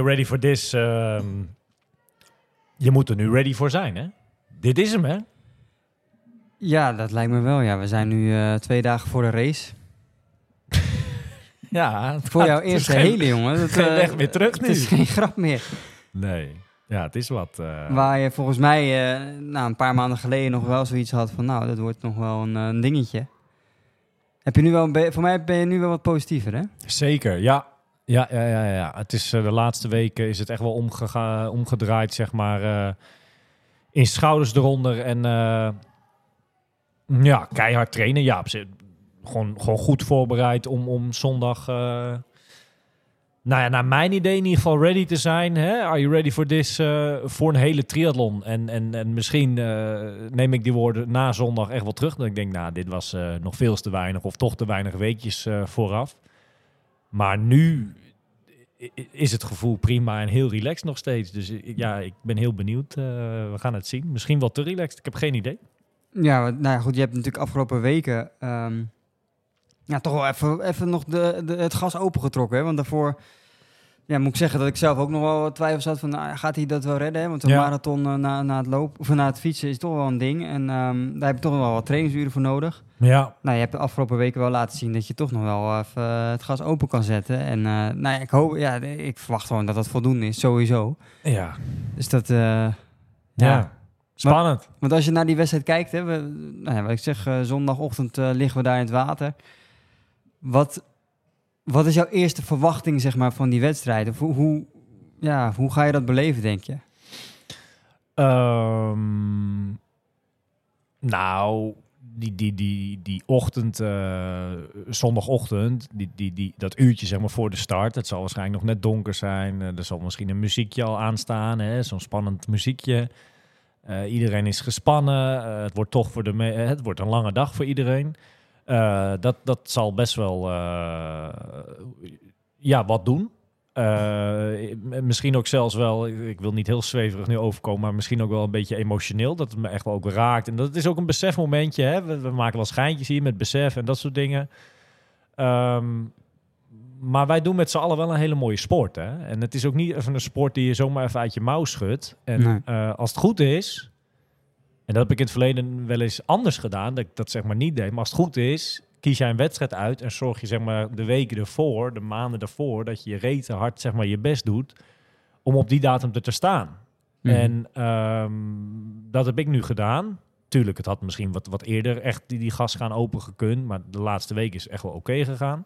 You ready for this? Ehm, je moet er nu ready voor zijn, hè? Dit is hem, hè? Ja, dat lijkt me wel. Ja, we zijn nu eh, twee dagen voor de race. Ja. Voor jouw eerste geen- hele, jongen. Dat, geen eh, weg meer terug Het is nu. geen grap meer. Nee. Ja, het is wat... eh, Waar je volgens mij eh, nou, een paar maanden geleden nog wel zoiets had van... Nou, dat wordt nog wel een, eh, een dingetje. Heb je nu wel een voor mij ben je nu wel wat positiever, hè? Zeker, ja. Ja, ja, ja, ja. Het is eh, de laatste weken is het echt wel omgedraaid, zeg maar. eh, in schouders eronder en eh, ja, keihard trainen. Ja, gewoon, gewoon goed voorbereid om, om zondag, nou ja, naar mijn idee in ieder geval ready te zijn. Hè? Are you ready for this? voor een hele triathlon. En, en, en misschien neem ik die woorden na zondag echt wel terug. Dat ik denk, nou, dit was nog veel te weinig of toch te weinig weekjes vooraf. Maar nu is het gevoel prima en heel relaxed nog steeds. Dus ja, ik ben heel benieuwd. Eh, we gaan het zien. Misschien wel te relaxed. Ik heb geen idee. Ja, nou ja, goed. Je hebt natuurlijk afgelopen weken... ehm, ja, toch wel even, even nog de, de, het gas opengetrokken, hè? Want daarvoor... Ja, moet ik zeggen dat ik zelf ook nog wel twijfels had van... Nou, gaat hij dat wel redden, hè? Want een Ja. marathon eh, na, na, het lopen, of na het fietsen is toch wel een ding. En ehm, daar heb je toch wel wat trainingsuren voor nodig. Ja, Nou, je hebt de afgelopen weken wel laten zien dat je toch nog wel even eh, het gas open kan zetten. En eh, nou, ja, ik hoop, ja, ik verwacht gewoon dat dat voldoende is, sowieso. ja, Dus dat, ja. ja. Spannend. Want als je naar die wedstrijd kijkt, hè, we, nou ja, wat ik zeg, zondagochtend liggen we daar in het water. Wat, wat is jouw eerste verwachting, zeg maar, van die wedstrijd? Hoe, ja, hoe ga je dat beleven, denk je? Ehm, nou, die, die, die, die ochtend, eh, zondagochtend, die, die, die, dat uurtje zeg maar voor de start, het zal waarschijnlijk nog net donker zijn. Eh, er zal misschien een muziekje al aanstaan, zo'n spannend muziekje. Eh, iedereen is gespannen. Het wordt toch voor de het wordt een lange dag voor iedereen. Eh, dat, dat zal best wel eh, ja, wat doen. Eh, misschien ook zelfs wel, ik, wil niet heel zweverig nu overkomen, maar misschien ook wel een beetje emotioneel. Dat het me echt wel ook raakt. En dat is ook een besefmomentje. Hè? We, we maken wel schijntjes hier met besef en dat soort dingen. Ehm, maar wij doen met z'n allen wel een hele mooie sport. Hè? En het is ook niet even een sport die je zomaar even uit je mouw schudt. En Nee. als het goed is, en dat heb ik in het verleden wel eens anders gedaan, dat ik dat zeg maar niet deed. Maar als het goed is, kies jij een wedstrijd uit en zorg je zeg maar de weken ervoor, de maanden ervoor, dat je je reten hard zeg maar je best doet om op die datum er te staan. Mhm. En ehm, dat heb ik nu gedaan. Tuurlijk, het had misschien wat, wat eerder echt die, die gas gaan open gekund. Maar de laatste week is echt wel oké gegaan.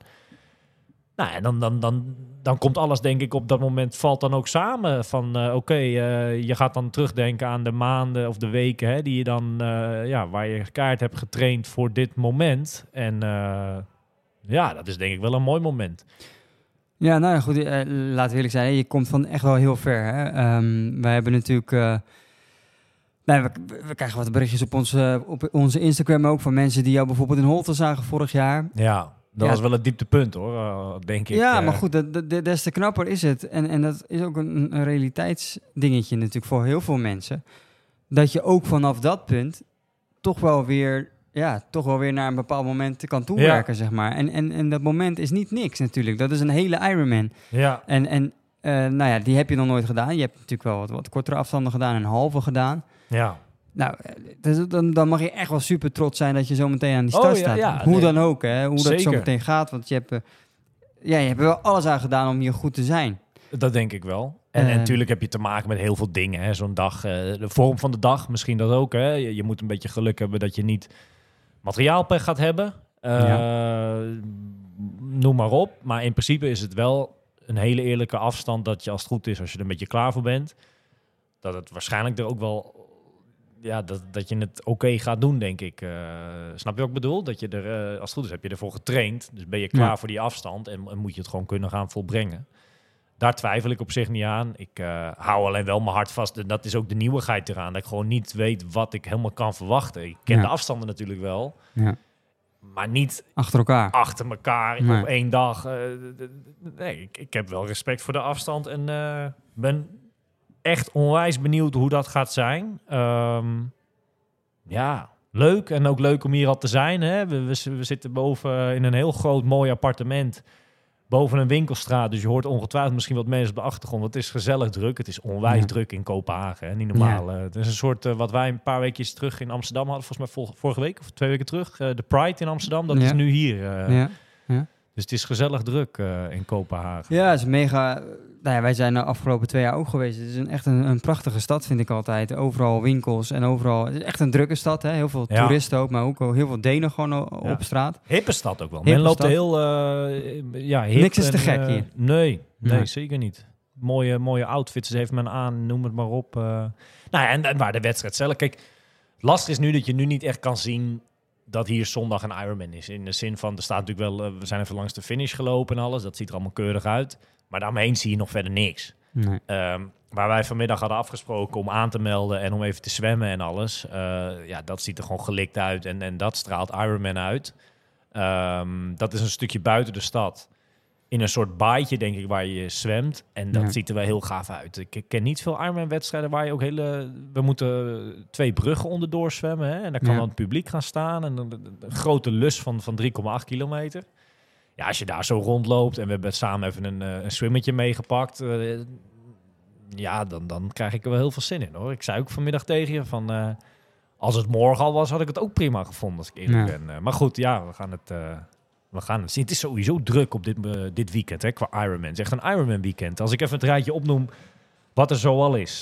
Nou, en dan, dan, dan, dan komt alles denk ik op dat moment, valt dan ook samen. Van eh, oké, eh, je gaat dan terugdenken aan de maanden of de weken hè, die je dan, eh, ja, waar je kaart hebt getraind voor dit moment. En ja, dat is denk ik wel een mooi moment. Ja, nou ja, goed. laten we eerlijk zijn. Je komt van echt wel heel ver. Hè? Ehm, wij hebben natuurlijk... eh, nou, we, we krijgen wat berichtjes op onze, op onze Instagram ook... van mensen die jou bijvoorbeeld in Holte zagen vorig jaar. Ja, dat Ja. was wel het dieptepunt hoor, eh, denk ik. ja, eh. maar goed, dat, des te knapper is het. En, en dat is ook een, een realiteitsdingetje natuurlijk voor heel veel mensen. Dat je ook vanaf dat punt toch wel weer... Ja, toch wel weer naar een bepaald moment kan toewerken, zeg maar. En, en, en dat moment is niet niks natuurlijk. Dat is een hele Ironman. Ja, En, en eh, nou ja, die heb je nog nooit gedaan. Je hebt natuurlijk wel wat, wat kortere afstanden gedaan en halve gedaan. ja. Nou, eh, dus dan, dan mag je echt wel super trots zijn dat je zo meteen aan die Oh, start staat. ja, Hoe nee. dan ook, hè, hoe dat zo meteen gaat. Want je hebt, eh, ja, je hebt er wel alles aan gedaan om hier goed te zijn. Dat denk ik wel. En, en Eh. natuurlijk heb je te maken met heel veel dingen. hè. Zo'n dag, de vorm van de dag, misschien dat ook. Hè. Je, je moet een beetje geluk hebben dat je niet materiaalpech gaat hebben. Noem maar op. Maar in principe is het wel een hele eerlijke afstand dat je als het goed is, als je er een beetje klaar voor bent, dat het waarschijnlijk er ook wel ja, dat, dat je het oké gaat doen, denk ik. Eh, snap je wat ik bedoel? Dat je er, eh, als het goed is, heb je ervoor getraind. Dus ben je klaar Ja. voor die afstand en, en moet je het gewoon kunnen gaan volbrengen. Daar twijfel ik op zich niet aan. Ik eh, hou alleen wel mijn hart vast. En dat is ook de nieuwigheid eraan. Dat ik gewoon niet weet wat ik helemaal kan verwachten. Ik ken Ja. de afstanden natuurlijk wel. Ja. Maar niet Achter elkaar. achter elkaar Nee. op één dag. nee, ik, ik heb wel respect voor de afstand en ben echt onwijs benieuwd hoe dat gaat zijn. Ehm, ja, leuk en ook leuk om hier al te zijn. Hè? We, we, we zitten boven in een heel groot mooi appartement. Boven een winkelstraat, dus je hoort ongetwijfeld misschien wat mensen op de achtergrond. Het is gezellig druk. Het is onwijs Ja. druk in Kopenhagen. Hè? Niet normaal. eh. Het is een soort eh, wat wij een paar weekjes terug in Amsterdam hadden. Volgens mij vorige week of twee weken terug. eh, de Pride in Amsterdam. Dat Ja. is nu hier. eh. ja. Dus het is gezellig druk eh, in Kopenhagen. Ja, het is mega. Nou ja, wij zijn de afgelopen twee jaar ook geweest. Het is een, echt een, een prachtige stad, vind ik altijd. Overal winkels en overal. Het is echt een drukke stad, hè? Heel veel Ja. toeristen ook, maar ook heel veel Denen gewoon Ja. op straat. Hippe stad ook wel. Hippe Men loopt stad. heel... eh, ja, hip Niks is te gek eh, hier. Nee, nee, zeker niet. Mooie, mooie outfits heeft men aan, noem het maar op. eh. Nou ja, en, en waar de wedstrijd zelf... Kijk, lastig is nu dat je nu niet echt kan zien dat hier zondag een Ironman is. In de zin van, er staat natuurlijk wel... we zijn even langs de finish gelopen en alles. Dat ziet er allemaal keurig uit. Maar daaromheen zie je nog verder niks. Nee. Ehm, waar wij vanmiddag hadden afgesproken om aan te melden en om even te zwemmen en alles. eh, ja, dat ziet er gewoon gelikt uit en, en dat straalt Ironman uit. Ehm, dat is een stukje buiten de stad. In een soort baaitje, denk ik, waar je zwemt. En dat Ja. ziet er wel heel gaaf uit. Ik ken niet veel Ironman-wedstrijden waar je ook hele... We moeten twee bruggen onderdoor zwemmen. Hè? En daar kan Ja. dan het publiek gaan staan. En een, een- een grote lus van, van 3,8 kilometer. Ja, als je daar zo rondloopt en we hebben samen even een, eh, een swimmetje meegepakt. eh, ja, dan, dan krijg ik er wel heel veel zin in hoor. Ik zei ook vanmiddag tegen je van... eh, als het morgen al was, had ik het ook prima gevonden als ik eerlijk Ja. ben. Maar goed, ja, we gaan het, we gaan het zien. Het is sowieso druk op dit, dit weekend hè, qua Ironman. Het is echt een Ironman weekend. Als ik even het rijtje opnoem wat er zoal is.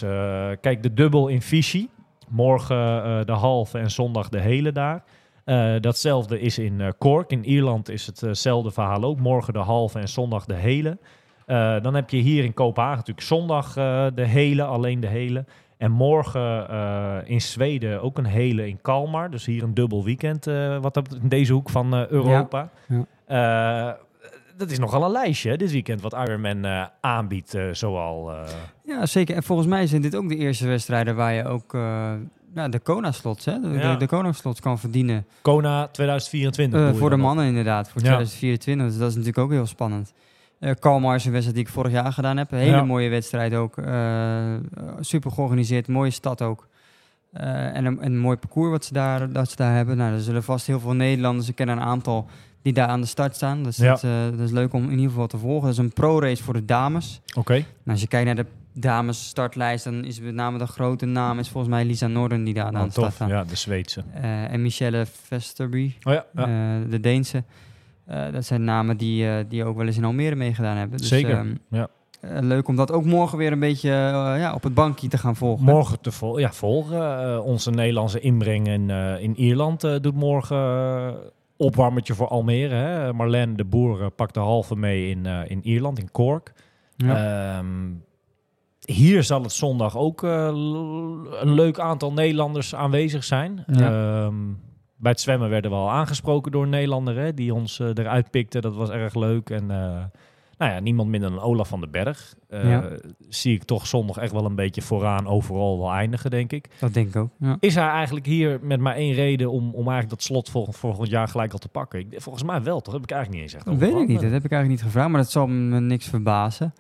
Kijk, de dubbel in Vichy. Morgen de halve en zondag de hele daar. Eh, datzelfde is in eh, Cork. In Ierland is hetzelfde verhaal ook. Morgen de halve en zondag de hele. Eh, dan heb je hier in Kopenhagen natuurlijk zondag eh, de hele, alleen de hele. En morgen eh, in Zweden ook een hele in Kalmar. Dus hier een dubbel weekend eh, wat dat, in deze hoek van eh, Europa. Eh, dat is nogal een lijstje dit weekend wat Ironman eh, aanbiedt eh, zoal. eh. Ja, zeker. En volgens mij zijn dit ook de eerste wedstrijden waar je ook eh, nou, de Kona-slots, hè? De, Ja. de, de Kona-slots kan verdienen. Kona 2024. Eh, voor de dan mannen inderdaad, voor Ja. 2024. Dus dat is natuurlijk ook heel spannend. Kalmar is een wedstrijd die ik vorig jaar gedaan heb. Een hele Ja. mooie wedstrijd ook. Eh, super georganiseerd, mooie stad ook. En een, een mooi parcours wat ze daar, dat ze daar hebben. Nou, er zullen vast heel veel Nederlanders. Ik ken een aantal die daar aan de start staan. Dus Ja. dat, dat is leuk om in ieder geval te volgen. Dat is een pro-race voor de dames. Oké. Nou, als je kijkt naar de dames startlijst, dan is met name de grote naam is volgens mij Lisa Norden die daar aan Nou, de start tof. staat. Ja, de Zweedse. Eh, en Michelle Vesterby, Oh ja, ja. eh, de Deense. Eh, dat zijn namen die, die ook wel eens in Almere meegedaan hebben. Dus, Zeker, ehm, ja. leuk om dat ook morgen weer een beetje ja, op het bankje te gaan volgen. Morgen te vol ja, volgen. Onze Nederlandse inbreng in, in Ierland doet morgen opwarmertje voor Almere. Hè? De Boer pakt de halve mee in, in Ierland, in Cork. Ja. Ehm, hier zal het zondag ook eh, een leuk aantal Nederlanders aanwezig zijn. Ja. Ehm, bij het zwemmen werden we al aangesproken door een Nederlander hè, die ons eh, eruit pikte. Dat was erg leuk. En eh, nou ja, niemand minder dan Olaf van den Berg. Ja. Zie ik toch zondag echt wel een beetje vooraan overal wel eindigen, denk ik. Dat denk ik ook. Ja. Is hij eigenlijk hier met maar één reden om, om eigenlijk dat slot volgend, volgend jaar gelijk al te pakken? Ik, volgens mij wel, toch? Heb ik eigenlijk niet eens echt Dat weet ik niet, dat heb ik eigenlijk niet gevraagd, maar dat zal me niks verbazen.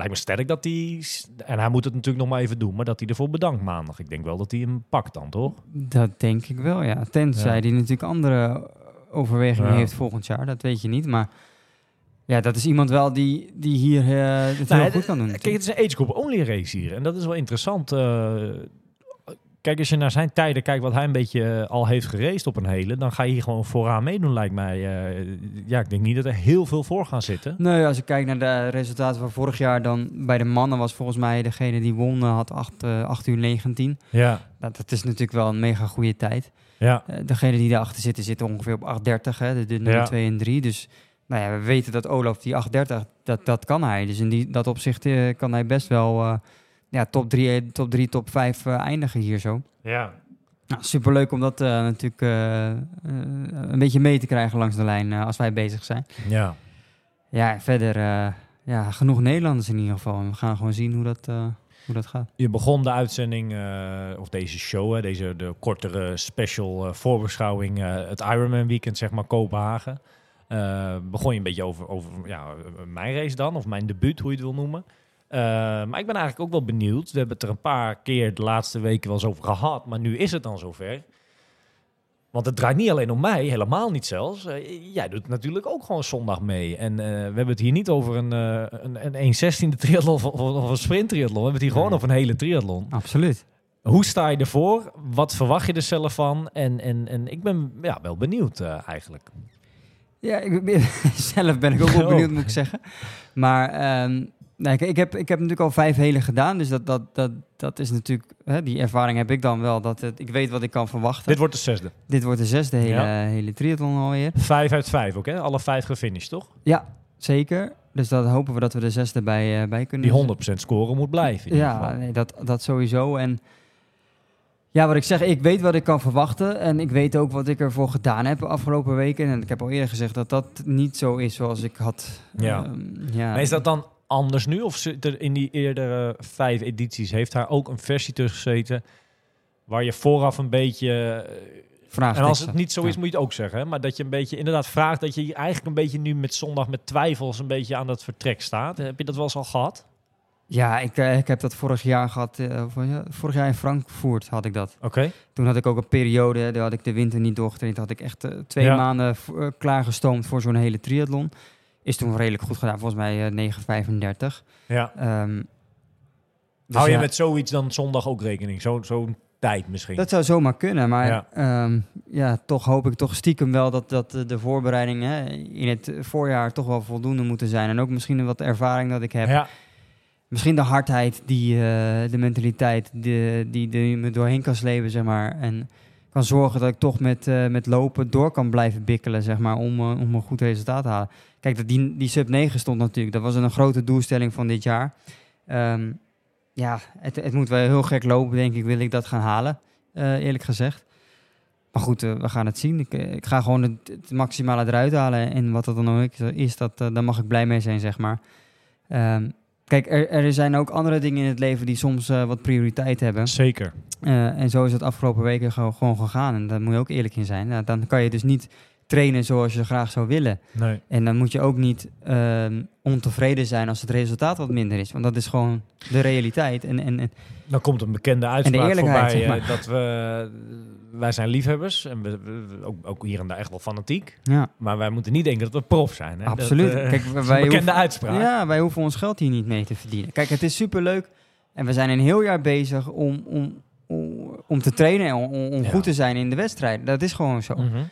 Lijkt me sterk dat hij... En hij moet het natuurlijk nog maar even doen, maar dat hij ervoor bedankt maandag. Ik denk wel dat hij hem pakt dan, toch? Dat denk ik wel, ja. Tenzij Ja. die natuurlijk andere overwegingen Ja. heeft volgend jaar, dat weet je niet. Maar ja, dat is iemand wel die, die hier eh het Nou, heel goed kan doen. Kijk, het is een age group only race hier. En dat is wel interessant. eh, kijk, als je naar zijn tijden kijkt wat hij een beetje eh, al heeft geraced op een hele... dan ga je hier gewoon vooraan meedoen, lijkt mij. Eh, ja, ik denk niet dat er heel veel voor gaan zitten. Nee, als ik kijk naar de resultaten van vorig jaar, dan bij de mannen was volgens mij degene die won, eh, had 8, eh 8 uur 19. Ja, Nou, dat is natuurlijk wel een mega goede tijd. ja. Eh, degene die daarachter zitten, zitten ongeveer op 8.30, hè, de, de nummer Ja. 2 en 3. Dus nou ja, we weten dat Olaf die 8.30, dat, dat kan hij. Dus in die, dat opzicht eh, kan hij best wel eh, ja, top 3, top, 3, top 5 eindigen hier zo. Ja. Nou, superleuk om dat eh, natuurlijk eh, eh, een beetje mee te krijgen langs de lijn eh, als wij bezig zijn. Ja. Ja, verder eh, ja, genoeg Nederlanders in ieder geval. We gaan gewoon zien hoe dat, eh, hoe dat gaat. Je begon de uitzending, eh, of deze show, hè, deze de kortere special eh, voorbeschouwing, eh, het Ironman weekend, zeg maar, Kopenhagen. Eh, begon je een beetje over, over ja, eh, mijn race dan, of mijn debuut, hoe je het wil noemen. Eh, maar ik ben eigenlijk ook wel benieuwd. We hebben het er een paar keer de laatste weken wel eens over gehad, maar nu is het dan zover. Want het draait niet alleen om mij, helemaal niet zelfs. Eh, jij doet natuurlijk ook gewoon zondag mee. En eh, we hebben het hier niet over een, eh een, een 1.16e triathlon of, of een sprint triathlon. We hebben het hier gewoon over een hele triathlon. Absoluut. Hoe sta je ervoor? Wat verwacht je er zelf van? En, en, en ik ben ja, wel benieuwd eigenlijk. Ja, ik, ben- zelf ben ik ook wel benieuwd, moet ik zeggen. Maar ehm, nee, ik, ik, heb, ik heb natuurlijk al vijf hele gedaan. Dus dat, dat, dat, dat is natuurlijk... Hè, die ervaring heb ik dan wel. Dat het, ik weet wat ik kan verwachten. Dit Dit, wordt de zesde. wordt de zesde hele, Ja. hele triathlon alweer. Vijf uit vijf ook, hè? Alle vijf gefinished, toch? Ja, zeker. Dus dat hopen we dat we de zesde bij, eh, bij kunnen. Die 100% scoren moet blijven. in ieder Ja, geval. nee, dat, dat sowieso. En ja, wat ik zeg, ik weet wat ik kan verwachten. En ik weet ook wat ik ervoor gedaan heb de afgelopen weken. En ik heb al eerder gezegd dat dat niet zo is zoals ik had. Ja. ehm, ja. Maar is dat dan anders nu? Of zit er in die eerdere vijf edities, heeft daar ook een versie tussen gezeten... waar je vooraf een beetje... eh, Vraagtekst En als het niet zo is, Ja. moet je het ook zeggen. hè? Maar dat je een beetje inderdaad vraagt dat je eigenlijk een beetje nu met zondag met twijfels een beetje aan dat vertrek staat. Heb je dat wel eens al gehad? Ja, ik, eh, ik heb dat vorig jaar gehad. eh, vorig jaar in Frankfurt had ik dat. Oké. Toen had ik ook een periode, daar had ik de winter niet doorgetraind. Had ik echt eh, twee Ja. maanden eh, klaargestoomd voor zo'n hele triathlon. Is toen redelijk goed gedaan, volgens mij eh 9,35. Ja. Ehm, dus Hou je ja, met zoiets dan zondag ook rekening? Zo- Zo'n tijd misschien? Dat zou zomaar kunnen, maar Ja. ja, ja, toch hoop ik toch stiekem wel dat, dat eh, de voorbereidingen in het voorjaar toch wel voldoende moeten zijn. En ook misschien wat ervaring dat ik heb. Ja. Misschien de hardheid, die, eh, de mentaliteit die, die, die me doorheen kan slepen, zeg maar. En kan zorgen dat ik toch met, eh, met lopen door kan blijven bikkelen, zeg maar, om, eh, om een goed resultaat te halen. Kijk, dat die, die sub 9 stond natuurlijk. Dat was een grote doelstelling van dit jaar. Ehm, ja, het, het moet wel heel gek lopen, denk ik, wil ik dat gaan halen, eh, eerlijk gezegd. Maar goed, we gaan het zien. Ik, ik ga gewoon het, maximale eruit halen. En wat dat dan ook is, dat, daar mag ik blij mee zijn, zeg maar. Ehm, kijk, er, er zijn ook andere dingen in het leven die soms eh, wat prioriteit hebben. Zeker. Eh, en zo is het afgelopen weken gewoon, gewoon gegaan. En daar moet je ook eerlijk in zijn. Nou, dan kan je dus niet trainen zoals je graag zou willen. Nee. En dan moet je ook niet ehm, ontevreden zijn als het resultaat wat minder is. Want dat is gewoon de realiteit. En, en, en Dan komt een bekende uitspraak voorbij zeg maar. eh, dat we... Wij zijn liefhebbers en we, ook, ook hier en daar echt wel fanatiek. ja, Maar wij moeten niet denken dat we prof zijn. Hè? absoluut. Dat, eh, Kijk, wij bekende hoeven, uitspraak. ja, wij hoeven ons geld hier niet mee te verdienen. Kijk, het is superleuk. En we zijn een heel jaar bezig om, om, om, om te trainen en om, om Ja. goed te zijn in de wedstrijd. Dat is gewoon zo. Mhm.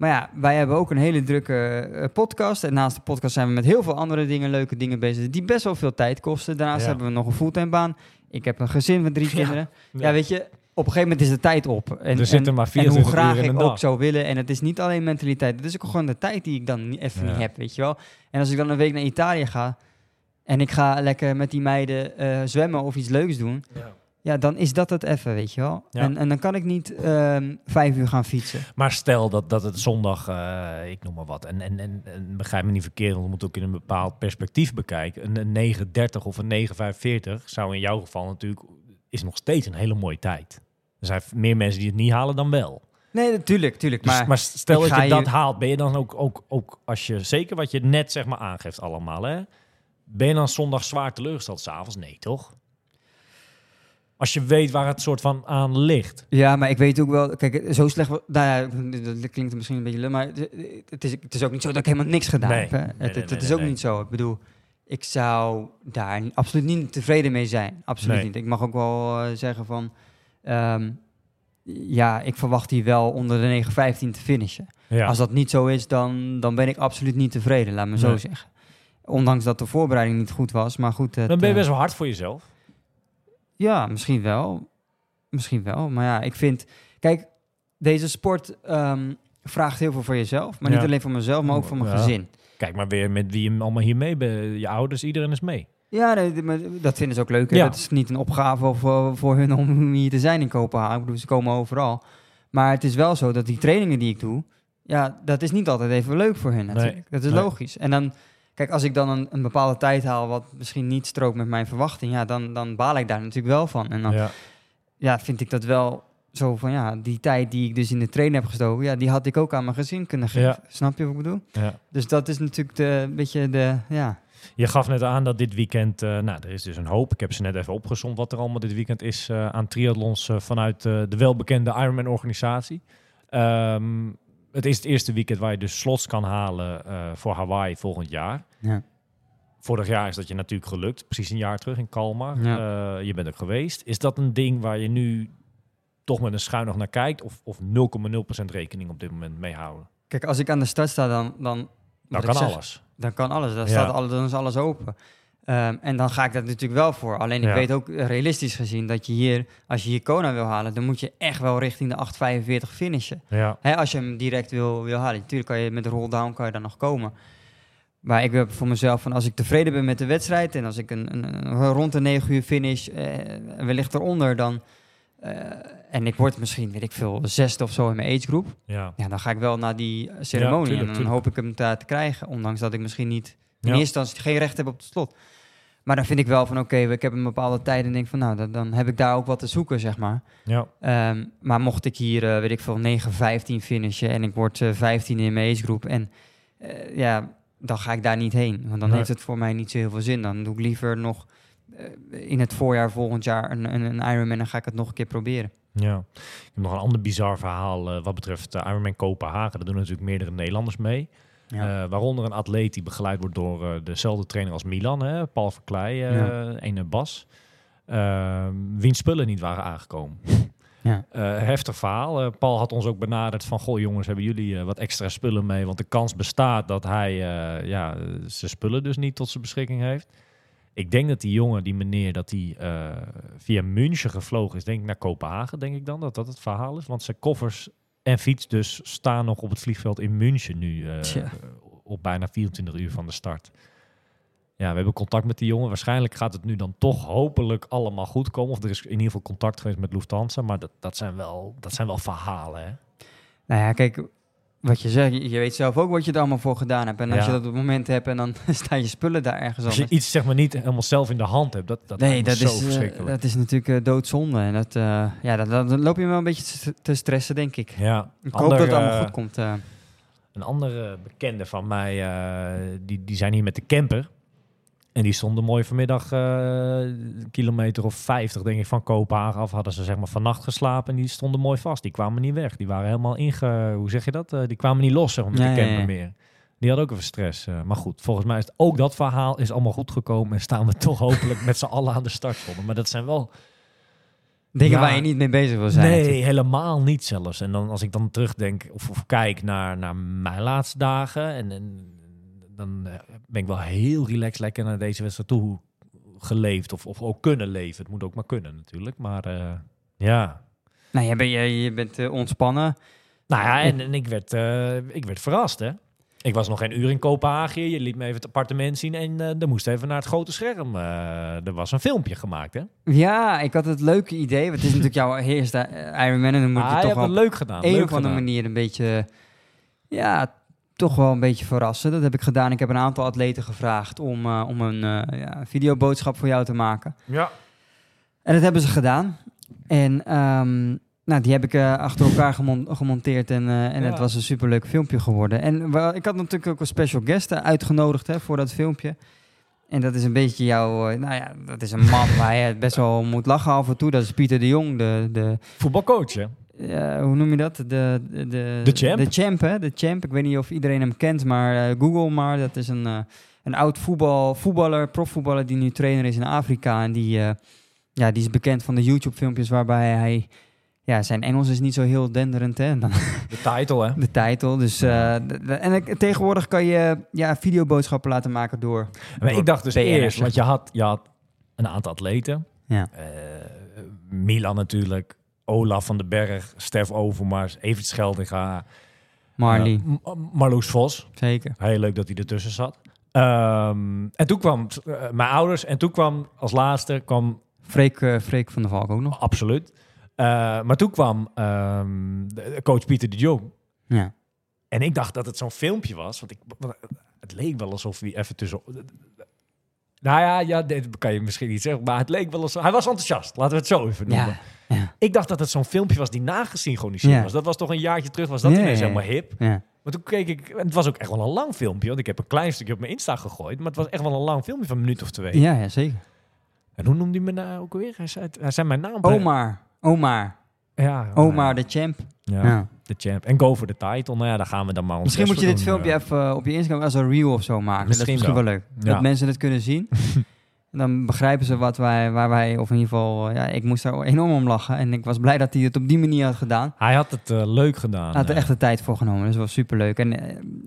Maar ja, wij hebben ook een hele drukke eh, podcast. En naast de podcast zijn we met heel veel andere dingen, leuke dingen bezig, die best wel veel tijd kosten. Daarnaast Ja. hebben we nog een fulltime baan. Ik heb een gezin met drie Ja. kinderen. Ja. Ja. weet je, op een gegeven moment is de tijd op. En, Er zitten en- maar en 24 hoe graag ik ook zou willen. En het is niet alleen mentaliteit. Het is ook gewoon de tijd die ik dan even niet heb, weet je wel. En als ik dan een week naar Italië ga... en ik ga lekker met die meiden eh, zwemmen of iets leuks doen... Ja. dan is dat het even, weet je wel. Ja. En, en dan kan ik niet ehm, vijf uur gaan fietsen. Maar stel dat, dat het zondag, eh, ik noem maar wat, en, en, en, en begrijp me niet verkeerd, want we moeten ook in een bepaald perspectief bekijken. Een, een 9.30 of een 9.45 zou in jouw geval natuurlijk, is nog steeds een hele mooie tijd. Er zijn meer mensen die het niet halen dan wel. Nee, natuurlijk, natuurlijk. Dus, Maar, maar, stel dat je dat je- haalt, ben je dan ook, ook, ook, als je, zeker wat je net zeg maar aangeeft allemaal, hè? Ben je dan zondag zwaar teleurgesteld s'avonds? Nee, toch? Als je weet waar het soort van aan ligt. Ja, maar ik weet ook wel... Kijk, zo slecht... Nou ja, dat klinkt misschien een beetje lul, maar het- is, het is ook niet zo dat ik helemaal niks gedaan Nee. heb. Hè? Nee, het nee, het, is ook niet zo. Ik bedoel, ik zou daar absoluut niet tevreden mee zijn. Absoluut niet. Ik mag ook wel eh, zeggen van... ehm, ja, ik verwacht hier wel onder de 915 te finishen. Ja. Als dat niet zo is, dan, dan ben ik absoluut niet tevreden, laat me zo zeggen. Ondanks dat de voorbereiding niet goed was, maar goed... het, dan ben je eh, best wel hard voor jezelf. Ja, misschien wel. Misschien wel. Maar ja, ik vind... Kijk, deze sport ehm, vraagt heel veel voor jezelf. Maar Ja. niet alleen voor mezelf, maar ook voor mijn Ja. gezin. Kijk maar weer met wie je allemaal hier mee bent. Je ouders, iedereen is mee. Ja, nee, dat vinden ze ook leuk. Ja. Dat is niet een opgave of, eh, voor hun om hier te zijn in Kopenhagen. Ik bedoel, ze komen overal. Maar het is wel zo dat die trainingen die ik doe, ja, dat is niet altijd even leuk voor hen natuurlijk. dat is nee. logisch. En dan, kijk, als ik dan een, een bepaalde tijd haal wat misschien niet strookt met mijn verwachting, ja, dan, dan baal ik daar natuurlijk wel van. En dan Ja. ja, vind ik dat wel zo van, ja, die tijd die ik dus in de train heb gestoken, ja, die had ik ook aan mijn gezin kunnen geven. Ja. Snap je wat ik bedoel? Ja. Dus dat is natuurlijk de, een beetje de, ja, Je gaf net aan dat dit weekend, eh, nou, er is dus een hoop. Ik heb ze net even opgezond wat er allemaal dit weekend is eh, aan triathlons eh, vanuit de welbekende Ironman-organisatie. Ehm, het is het eerste weekend waar je dus slots kan halen voor Hawaii volgend jaar. Ja. Vorig jaar is dat je natuurlijk gelukt, precies een jaar terug in Kalmar. Ja. Eh, je bent er geweest. Is dat een ding waar je nu toch met een schuin nog naar kijkt? Of, of 0,0% rekening op dit moment mee houden? Kijk, als ik aan de start sta, dan... dan Nou wat ik kan zeg, alles. Dan kan alles. Dan, Ja. staat alles, dan is alles open. Ehm, en dan ga ik dat natuurlijk wel voor. Alleen ik Ja. weet ook realistisch gezien dat je hier, als je hier Kona wil halen, dan moet je echt wel richting de 8,45 finishen. Ja, als je hem direct wil, wil halen. Natuurlijk kan je met de roll-down kan je dan nog komen. Maar ik heb voor mezelf van als ik tevreden ben met de wedstrijd en als ik een, een, een rond de 9 uur finish, eh, wellicht eronder dan. eh, en ik word misschien, weet ik veel, zesde of zo in mijn agegroep. ja. Ja, dan ga ik wel naar die ceremonie tuurlijk, en dan hoop ik hem daar te krijgen. Ondanks dat ik misschien niet in Ja. eerste instantie geen recht heb op het slot. Maar dan vind ik wel van oké, ik heb een bepaalde tijd en denk van nou, dan, dan heb ik daar ook wat te zoeken, zeg maar. ja. Ehm, maar mocht ik hier, eh, weet ik veel, 9-15 finishen en ik word eh 15 in mijn agegroep en eh, ja, dan ga ik daar niet heen. Want dan Nee. heeft het voor mij niet zo heel veel zin. Dan doe ik liever nog eh, in het voorjaar volgend jaar een, een, een Ironman en ga ik het nog een keer proberen. Ja, ik heb nog een ander bizar verhaal eh, wat betreft uh, Ironman Kopenhagen. Daar doen natuurlijk meerdere Nederlanders mee. Ja. Eh, waaronder een atleet die begeleid wordt door eh, dezelfde trainer als Milan, hè, Paul Verkleij eh Ja. en eh, Bas. Wiens spullen niet waren aangekomen. Ja. Eh, heftig verhaal. Eh, Paul had ons ook benaderd van... Goh jongens, hebben jullie eh, wat extra spullen mee? Want de kans bestaat dat hij ja, zijn spullen dus niet tot zijn beschikking heeft. Ik denk dat die jongen, die meneer, dat hij eh, via München gevlogen is. Denk ik naar Kopenhagen, denk ik dan. Dat dat het verhaal is. Want zijn koffers en fiets dus staan nog op het vliegveld in München nu. op bijna 24 uur van de start. Ja, we hebben contact met die jongen. Waarschijnlijk gaat het nu dan toch hopelijk allemaal goed komen. Of er is in ieder geval contact geweest met Lufthansa. Maar dat, dat, zijn, wel, dat zijn wel verhalen, hè? Nou ja, kijk, wat je zegt, je, weet zelf ook wat je er allemaal voor gedaan hebt. En als Ja. je dat op het moment hebt en dan staan je spullen daar ergens Als je anders. iets zeg maar niet helemaal zelf in de hand hebt, dat, dat Nee, dat zo is, eh, verschrikkelijk. dat is natuurlijk eh, doodzonde. En dat, eh, ja, dat, dat- dan loop je wel een beetje te- stressen, denk ik. ja, Ik Ander, hoop dat het allemaal goed komt. Een andere bekende van mij, die, die zijn hier met de camper. En die stonden mooi vanmiddag, een kilometer of 50 denk ik van Kopenhagen af. Hadden ze zeg maar vannacht geslapen en die stonden mooi vast. Die kwamen niet weg. Die waren helemaal inge... Hoe zeg je dat? Eh, die kwamen niet los zeg maar, met de camper ja. meer. Die hadden ook even stress. eh, maar goed, volgens mij is het, ook dat verhaal is allemaal goed gekomen. En staan we toch hopelijk met z'n allen aan de startvolle. Maar dat zijn wel Dingen ja. waar je niet mee bezig wil zijn. Nee, natuurlijk. helemaal niet zelfs. En dan als ik dan terugdenk of, of kijk naar, naar mijn laatste dagen, en, en dan eh, ben ik wel heel relaxed lekker naar deze wedstrijd toe geleefd. Of, of ook kunnen leven. Het moet ook maar kunnen natuurlijk. Maar eh, ja. Nou, je, bent, je, je bent eh, ontspannen. Nou ja, en, en ik, werd, ik werd verrast hè. Ik was nog geen uur in Kopenhagen. Je liet me even het appartement zien en eh er moest even naar het grote scherm. Er was een filmpje gemaakt hè. Ja, ik had het leuke idee. want Het is natuurlijk jouw eerste Ironman. En dan moet Ah, je toch hebt wel het leuk gedaan. een leuk of andere gedaan. manier een beetje, ja, toch wel een beetje verrassen. Dat heb ik gedaan. Ik heb een aantal atleten gevraagd om, eh, om een eh, ja, videoboodschap voor jou te maken. Ja. En dat hebben ze gedaan. En ehm, nou, die heb ik eh, achter elkaar gemon- gemonteerd en, en Ja. het was een superleuk filmpje geworden. En wel, ik had natuurlijk ook een special guest uitgenodigd hè, voor dat filmpje. En dat is een beetje jouw, nou ja, dat is een man waar je best wel moet lachen af en toe. Dat is Pieter de Jong, de, de, Voetbalcoach hè. Ja, hoe noem je dat? De, de, de, De champ. De champ, hè? De champ. Ik weet niet of iedereen hem kent, maar eh, Google maar. Dat is een, eh, een oud voetbal, voetballer, profvoetballer die nu trainer is in Afrika. En die, eh, ja, die is bekend van de YouTube-filmpjes waarbij hij... Ja, zijn Engels is niet zo heel denderend, hè? Dan De title hè. de titel. Dus, eh, de- de- en tegenwoordig kan je ja, videoboodschappen laten maken door... Maar door ik dacht dus eerst, want je had, je had een aantal atleten. Ja. Eh, Milan natuurlijk, Olaf van den Berg, Stef Overmars, Evert Scheldinga. Marley, eh, Marloes Vos. zeker. Heel leuk dat hij ertussen zat. Ehm, en toen kwam eh, mijn ouders en toen kwam als laatste kwam Freek, eh, Freek van der Valk ook nog. absoluut. Maar toen kwam ehm, coach Pieter de Jong. Ja. En ik dacht dat het zo'n filmpje was. Want ik, het leek wel alsof hij even tussen. Nou ja, ja, dit kan je misschien niet zeggen. Maar het leek wel alsof. Hij was enthousiast. Laten we het zo even noemen. Ja, ja, Ik dacht dat het zo'n filmpje was die nagesynchroniseerd Ja. was. Dat was toch een jaartje terug, was dat ineens helemaal hip. Maar toen keek ik, en het was ook echt wel een lang filmpje. Want ik heb een klein stukje op mijn Insta gegooid. Maar het was echt wel een lang filmpje van een minuut of twee. ja, ja, zeker. En hoe noemde hij me nou ook weer? Hij zei, hij zei mijn naam. Omar, Omar, Ja, Omar nou de champ. ja, Ja. de champ. En go for the title. Nou ja, daar gaan we dan maar ons Misschien moet je dit doen, filmpje ja. even eh, op je Instagram als een reel of zo maken. Misschien dat is misschien wel, leuk. Ja. Dat mensen het kunnen zien. En dan begrijpen ze wat wij, waar wij, of in ieder geval, eh, ja, ik moest daar enorm om lachen. En ik was blij dat hij het op die manier had gedaan. Hij had het eh, leuk gedaan. Hij had er echt de tijd voor genomen. Dus dat was superleuk. En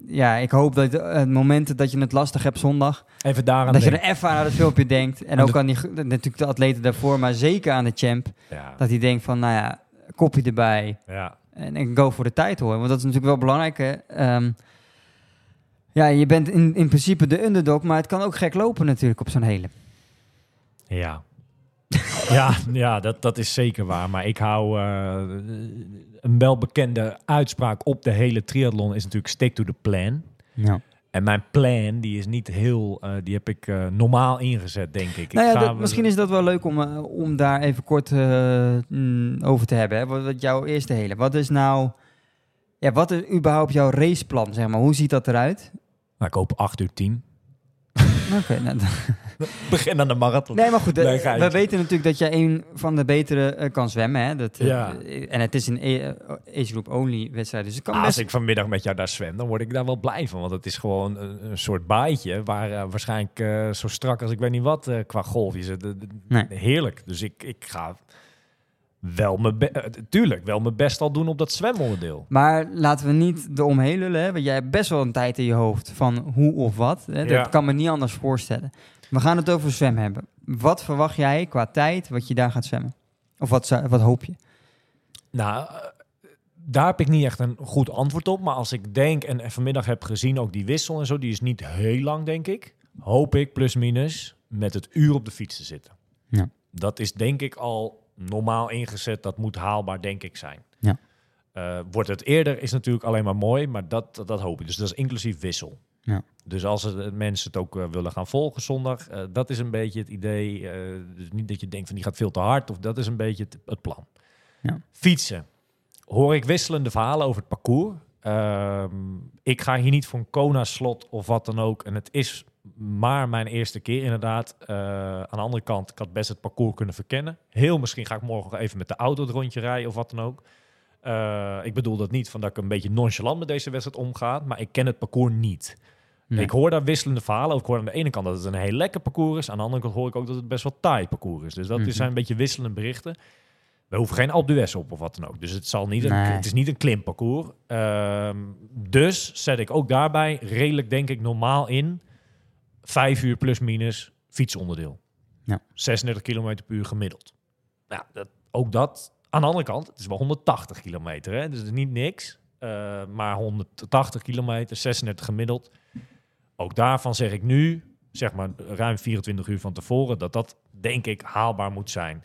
ja, ik hoop dat het moment dat je het lastig hebt zondag, Even daaraan dat je er even aan het filmpje denkt. En ook de- aan die, natuurlijk de atleten daarvoor, maar zeker aan de champ. Ja, Dat hij denkt van, nou ja, kopje erbij. ja. En, en go voor de title. hè. Want dat is natuurlijk wel belangrijk. Hè? Ehm, ja, je bent in, in principe de underdog, maar het kan ook gek lopen natuurlijk op zo'n hele. Ja. ja, ja dat, dat is zeker waar. Maar ik hou eh, een welbekende uitspraak op de hele triathlon is natuurlijk stick to the plan. Ja. En mijn plan, die is niet heel, eh, die heb ik eh, normaal ingezet, denk ik. Nou ik ja, ga- dat- misschien is dat wel leuk om, eh, om daar even kort mm, over te hebben. Hè? Wat, wat jouw eerste hele. Wat is nou, ja, wat is überhaupt jouw raceplan? Zeg maar? Hoe ziet dat eruit? Nou, ik hoop 8 uur 10. Oké, nou, Begin aan de marathon. Nee, maar goed, eh, we weten natuurlijk dat jij een van de betere eh, kan zwemmen. Hè? Dat, eh, Ja. En het is een eh, age group only wedstrijd, dus kan Maar best... als ik vanmiddag met jou daar zwem, dan word ik daar wel blij van. Want het is gewoon een, een soort baaitje waar waarschijnlijk eh, zo strak als ik weet niet wat qua golfjes. Het- het- Nee. Heerlijk. Dus ik, ik ga wel mijn eh, tuurlijk wel mijn best al doen op dat zwemonderdeel. Maar laten we niet eromheen lullen, hè? want jij hebt best wel een tijd in je hoofd van hoe of wat. Hè? Dat Ja. kan me niet anders voorstellen. We gaan het over zwemmen hebben. Wat verwacht jij qua tijd wat je daar gaat zwemmen? Of wat, wat hoop je? Nou, eh, daar heb ik niet echt een goed antwoord op. Maar als ik denk en, en vanmiddag heb gezien ook die wissel en zo, die is niet heel lang, denk ik. Hoop ik plus minus met het uur op de fiets te zitten. Ja. Dat is denk ik al normaal ingezet. Dat moet haalbaar, denk ik, zijn. Ja. Eh, wordt het eerder, is natuurlijk alleen maar mooi, maar dat, dat hoop ik. Dus dat is inclusief wissel. Ja. Dus als het, mensen het ook eh, willen gaan volgen zondag, eh, dat is een beetje het idee. dus niet dat je denkt van die gaat veel te hard, of dat is een beetje het, het plan. Ja. Fietsen. Hoor ik wisselende verhalen over het parcours. Ehm, ik ga hier niet voor een Kona-slot of wat dan ook. En het is maar mijn eerste keer inderdaad. Eh, aan de andere kant, ik had best het parcours kunnen verkennen. Heel misschien ga ik morgen even met de auto het rondje rijden of wat dan ook. Eh, ik bedoel dat niet van dat ik een beetje nonchalant met deze wedstrijd omga, maar ik ken het parcours niet. Nee. Ik hoor daar wisselende verhalen. Ik hoor aan de ene kant dat het een heel lekker parcours is. Aan de andere kant hoor ik ook dat het best wel taai parcours is. Dus dat Mhm. zijn een beetje wisselende berichten. We hoeven geen Alpe d'Huez op of wat dan ook. Dus het, zal niet een, Nee. het is niet een klimparcours. Ehm, dus zet ik ook daarbij redelijk, denk ik, normaal in. Vijf uur plus minus fietsonderdeel. Ja. 36 kilometer per uur gemiddeld. Nou, dat, ook dat. Aan de andere kant, het is wel 180 kilometer. Hè? Dus het is niet niks. Eh, maar 180 kilometer, 36 gemiddeld. Ook daarvan zeg ik nu, zeg maar ruim 24 uur van tevoren, dat dat denk ik haalbaar moet zijn.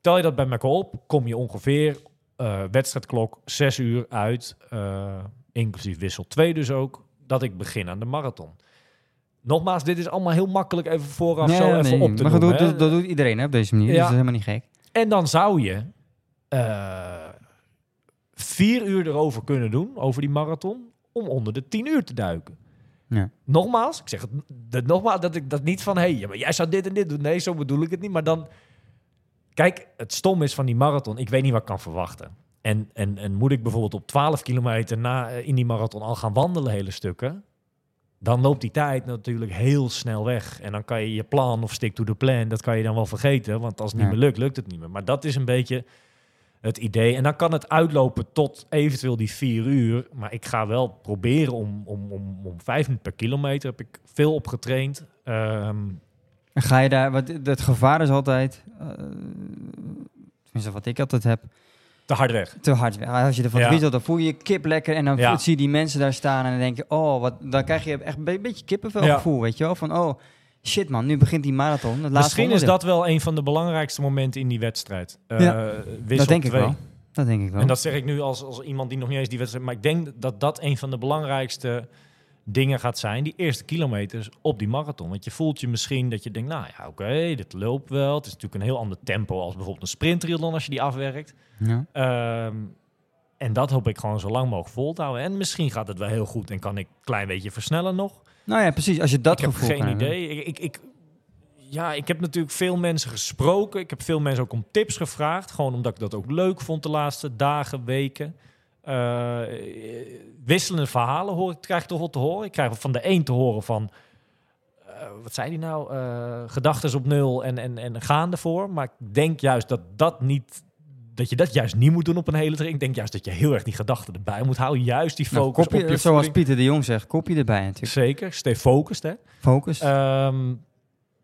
Tel je dat bij elkaar op, kom je ongeveer eh, wedstrijdklok 6 uur uit, eh, inclusief wissel 2 dus ook, dat ik begin aan de marathon. Nogmaals, dit is allemaal heel makkelijk even vooraf Nee, zo nee, even nee. op te Maar noemen, dat, hè. dat, doet iedereen hè, op deze manier, Ja. dus dat is helemaal niet gek. En dan zou je eh, vier uur erover kunnen doen, over die marathon, om onder de tien uur te duiken. Ja. Nogmaals, ik zeg het dat, nogmaals, dat ik dat niet van, hé, hey, ja, maar jij zou dit en dit doen. Nee, zo bedoel ik het niet. Maar dan, kijk, het stom is van die marathon, ik weet niet wat ik kan verwachten. En, en, en moet ik bijvoorbeeld op 12 kilometer na, eh, in die marathon al gaan wandelen hele stukken, dan loopt die tijd natuurlijk heel snel weg. En dan kan je je plan of stick to the plan, dat kan je dan wel vergeten. Want als het niet meer lukt, lukt het niet meer. Maar dat is een beetje het idee. En dan kan het uitlopen tot eventueel die vier uur. Maar ik ga wel proberen om, om, om, om vijf minuten per kilometer. Heb ik veel op getraind. Ehm, En ga je daar, wat het gevaar is altijd, eh, tenminste wat ik altijd heb, te hard weg. te hard weg. Als je ervan Ja. dan voel je je kip lekker. En dan Ja. zie je die mensen daar staan. En dan denk je, oh, wat, dan krijg je echt een be- beetje kippenvel Ja. gevoel, weet je wel? Van, oh, shit man, nu begint die marathon. Het laatste Misschien is onderdeel. dat wel een van de belangrijkste momenten in die wedstrijd. Ja, wissel Dat denk ik twee. wel. Dat denk ik wel. En dat zeg ik nu als, als iemand die nog niet eens die wedstrijd... Maar ik denk dat dat een van de belangrijkste dingen gaat zijn. Die eerste kilometers op die marathon. Want je voelt je misschien dat je denkt... Nou ja, oké, dit loopt wel. Het is natuurlijk een heel ander tempo als bijvoorbeeld een sprintriathlon als je die afwerkt. ja. Ehm, en dat hoop ik gewoon zo lang mogelijk vol te houden. En misschien gaat het wel heel goed en kan ik een klein beetje versnellen nog. Nou ja, precies. Als je dat ik heb gevoel geen kan hebben. idee. Ik, ik, ik, ja, ik heb natuurlijk veel mensen gesproken. Ik heb veel mensen ook om tips gevraagd. Gewoon omdat ik dat ook leuk vond de laatste dagen, weken. Eh, wisselende verhalen hoor ik, krijg ik toch wel te horen. Ik krijg van de een te horen van... eh, wat zei die nou? Eh Gedachten op nul en, en, en gaan ervoor. Maar ik denk juist dat dat niet... Dat je dat juist niet moet doen op een hele training. Ik denk juist dat je heel erg die gedachten erbij moet houden. Juist die Nou, focus kopje, op je zoals voeding. Pieter de Jong zegt, kopje erbij natuurlijk. Zeker, stay focused hè. Focus. Ehm,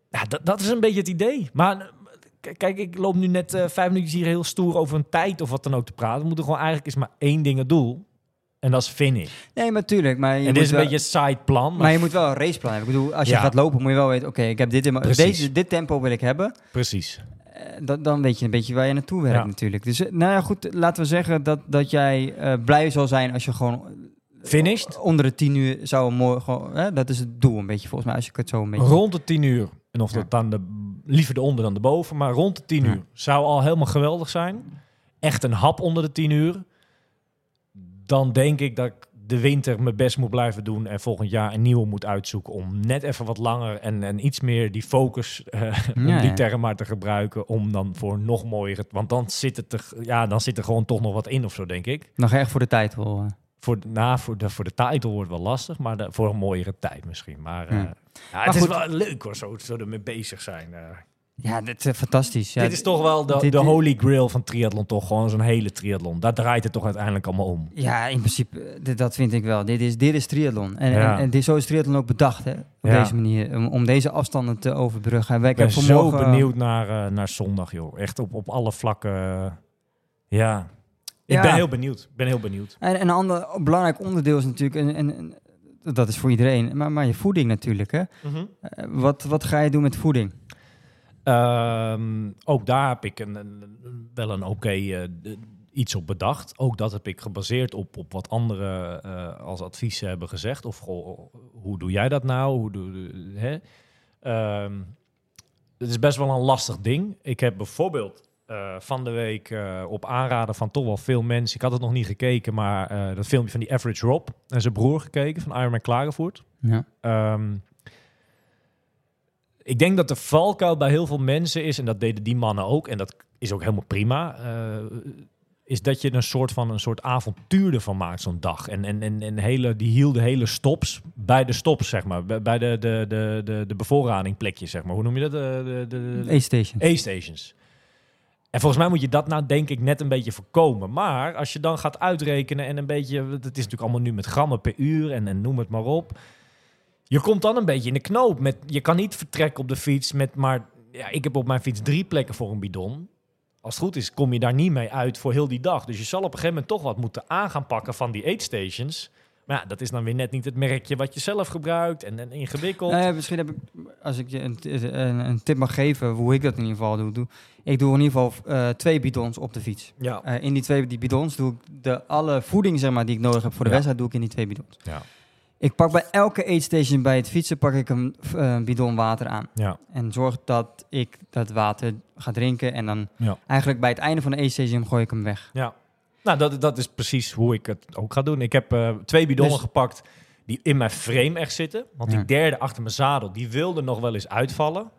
ja, dat, dat is een beetje het idee. Maar kijk, ik loop nu net eh, vijf minuutjes hier heel stoer over een tijd of wat dan ook te praten. We moeten gewoon eigenlijk is maar één ding het doel. En dat is finish. nee, maar tuurlijk. Maar je en dit is een wel- beetje een side plan. Maar, Maar je moet wel een raceplan hebben. Ik bedoel, als je Ja. gaat lopen, moet je wel weten... Oké, ik heb dit, in deze, dit tempo wil ik hebben. Precies. Eh, dat, dan weet je een beetje waar je naartoe werkt Ja. natuurlijk. Dus eh, nou ja, goed. Laten we zeggen dat, dat jij eh, blij zal zijn als je gewoon... Finished. Onder de tien uur zou een mooi... Gewoon, hè, dat is het doel een beetje volgens mij. Als je het zo een beetje... Rond de 10 uur. En of Ja. dat dan de, liever de onder dan de boven. Maar rond de 10 Ja. uur zou al helemaal geweldig zijn. Echt een hap onder de 10 uur. Dan denk ik dat ik de winter mijn best moet blijven doen. En volgend jaar een nieuwe moet uitzoeken. Om net even wat langer en, en iets meer die focus. om Ja, die term maar te gebruiken. Om dan voor nog mooier. Want dan zit, het er, ja, dan zit er gewoon toch nog wat in of zo, denk ik. Nog echt voor de tijd wel. eh. Voor, de- nou, voor, de, voor de title wordt het wel lastig. Maar de- voor een mooiere tijd misschien. Maar, eh, Ja. Ja, het is wel leuk hoor, zo, zo ermee bezig zijn. eh. Ja, dit is fantastisch. Ja, dit is toch wel de, dit- de dit- holy grail van triathlon, toch? Gewoon zo'n hele triathlon. Daar draait het toch uiteindelijk allemaal om. Ja, in principe, eh, dit, dat vind ik wel. Dit is, dit is triathlon. En, Ja. en, en dit, zo is triathlon ook bedacht, hè? Op Ja. deze manier. Om, om deze afstanden te overbruggen. En Ik ben zo benieuwd naar, eh, naar zondag, joh. Echt op, op alle vlakken. eh, ja. Ik Ja. ben heel benieuwd. Ik ben heel benieuwd. En een ander belangrijk onderdeel is natuurlijk... En, en, en dat is voor iedereen. Maar, maar je voeding natuurlijk, hè? Eh, wat, wat ga je doen met voeding? Ehm, ook daar heb ik een, een- wel een oké eh, iets op bedacht. Ook dat heb ik gebaseerd op, op wat anderen eh, als advies hebben gezegd. Of goh, hoe doe jij dat nou? Hoe doe, hè? Ehm, het is best wel een lastig ding. Ik heb bijvoorbeeld eh, van de week eh, op aanraden van toch wel veel mensen... Ik had het nog niet gekeken, maar eh, dat filmpje van die Average Rob en zijn broer gekeken van Ironman Klagenvoort. Ja. Ehm, ik denk dat de valkuil bij heel veel mensen is, en dat deden die mannen ook, en dat is ook helemaal prima, is dat je een soort van een soort avontuur ervan maakt zo'n dag. En, en, en, en hele, die hielden hele stops bij de stops, zeg maar, bij de, de, de, de, de bevoorradingplekjes, zeg maar. Hoe noem je dat? De, de, de, de- A-station. A-stations. En volgens mij moet je dat nou denk ik net een beetje voorkomen. Maar als je dan gaat uitrekenen en een beetje... Het is natuurlijk allemaal nu met grammen per uur en, en noem het maar op. Je komt dan een beetje in de knoop. Met, je kan niet vertrekken op de fiets met maar... Ja, ik heb op mijn fiets drie plekken voor een bidon. Als het goed is, kom je daar niet mee uit voor heel die dag. Dus je zal op een gegeven moment toch wat moeten aan gaan pakken van die aid-stations. Maar ja, dat is dan weer net niet het merkje wat je zelf gebruikt en, en ingewikkeld. Nou ja, misschien heb ik, als ik je een, een, een tip mag geven, hoe ik dat in ieder geval doe. doe ik doe in ieder geval eh, twee bidons op de fiets. ja. Eh, in die twee die bidons doe ik de, alle voeding zeg maar, die ik nodig heb voor de Ja. wedstrijd, doe ik in die twee bidons. Ja. Ik pak bij elke aidstation bij het fietsen pak ik een bidon water aan. Ja. En zorg dat ik dat water ga drinken. En dan Ja. eigenlijk bij het einde van de aidstation gooi ik hem weg. Ja, nou dat, dat is precies hoe ik het ook ga doen. Ik heb eh, twee bidonnen Dus- gepakt die in mijn frame echt zitten. Want Ja. die derde achter mijn zadel, die wilde nog wel eens uitvallen.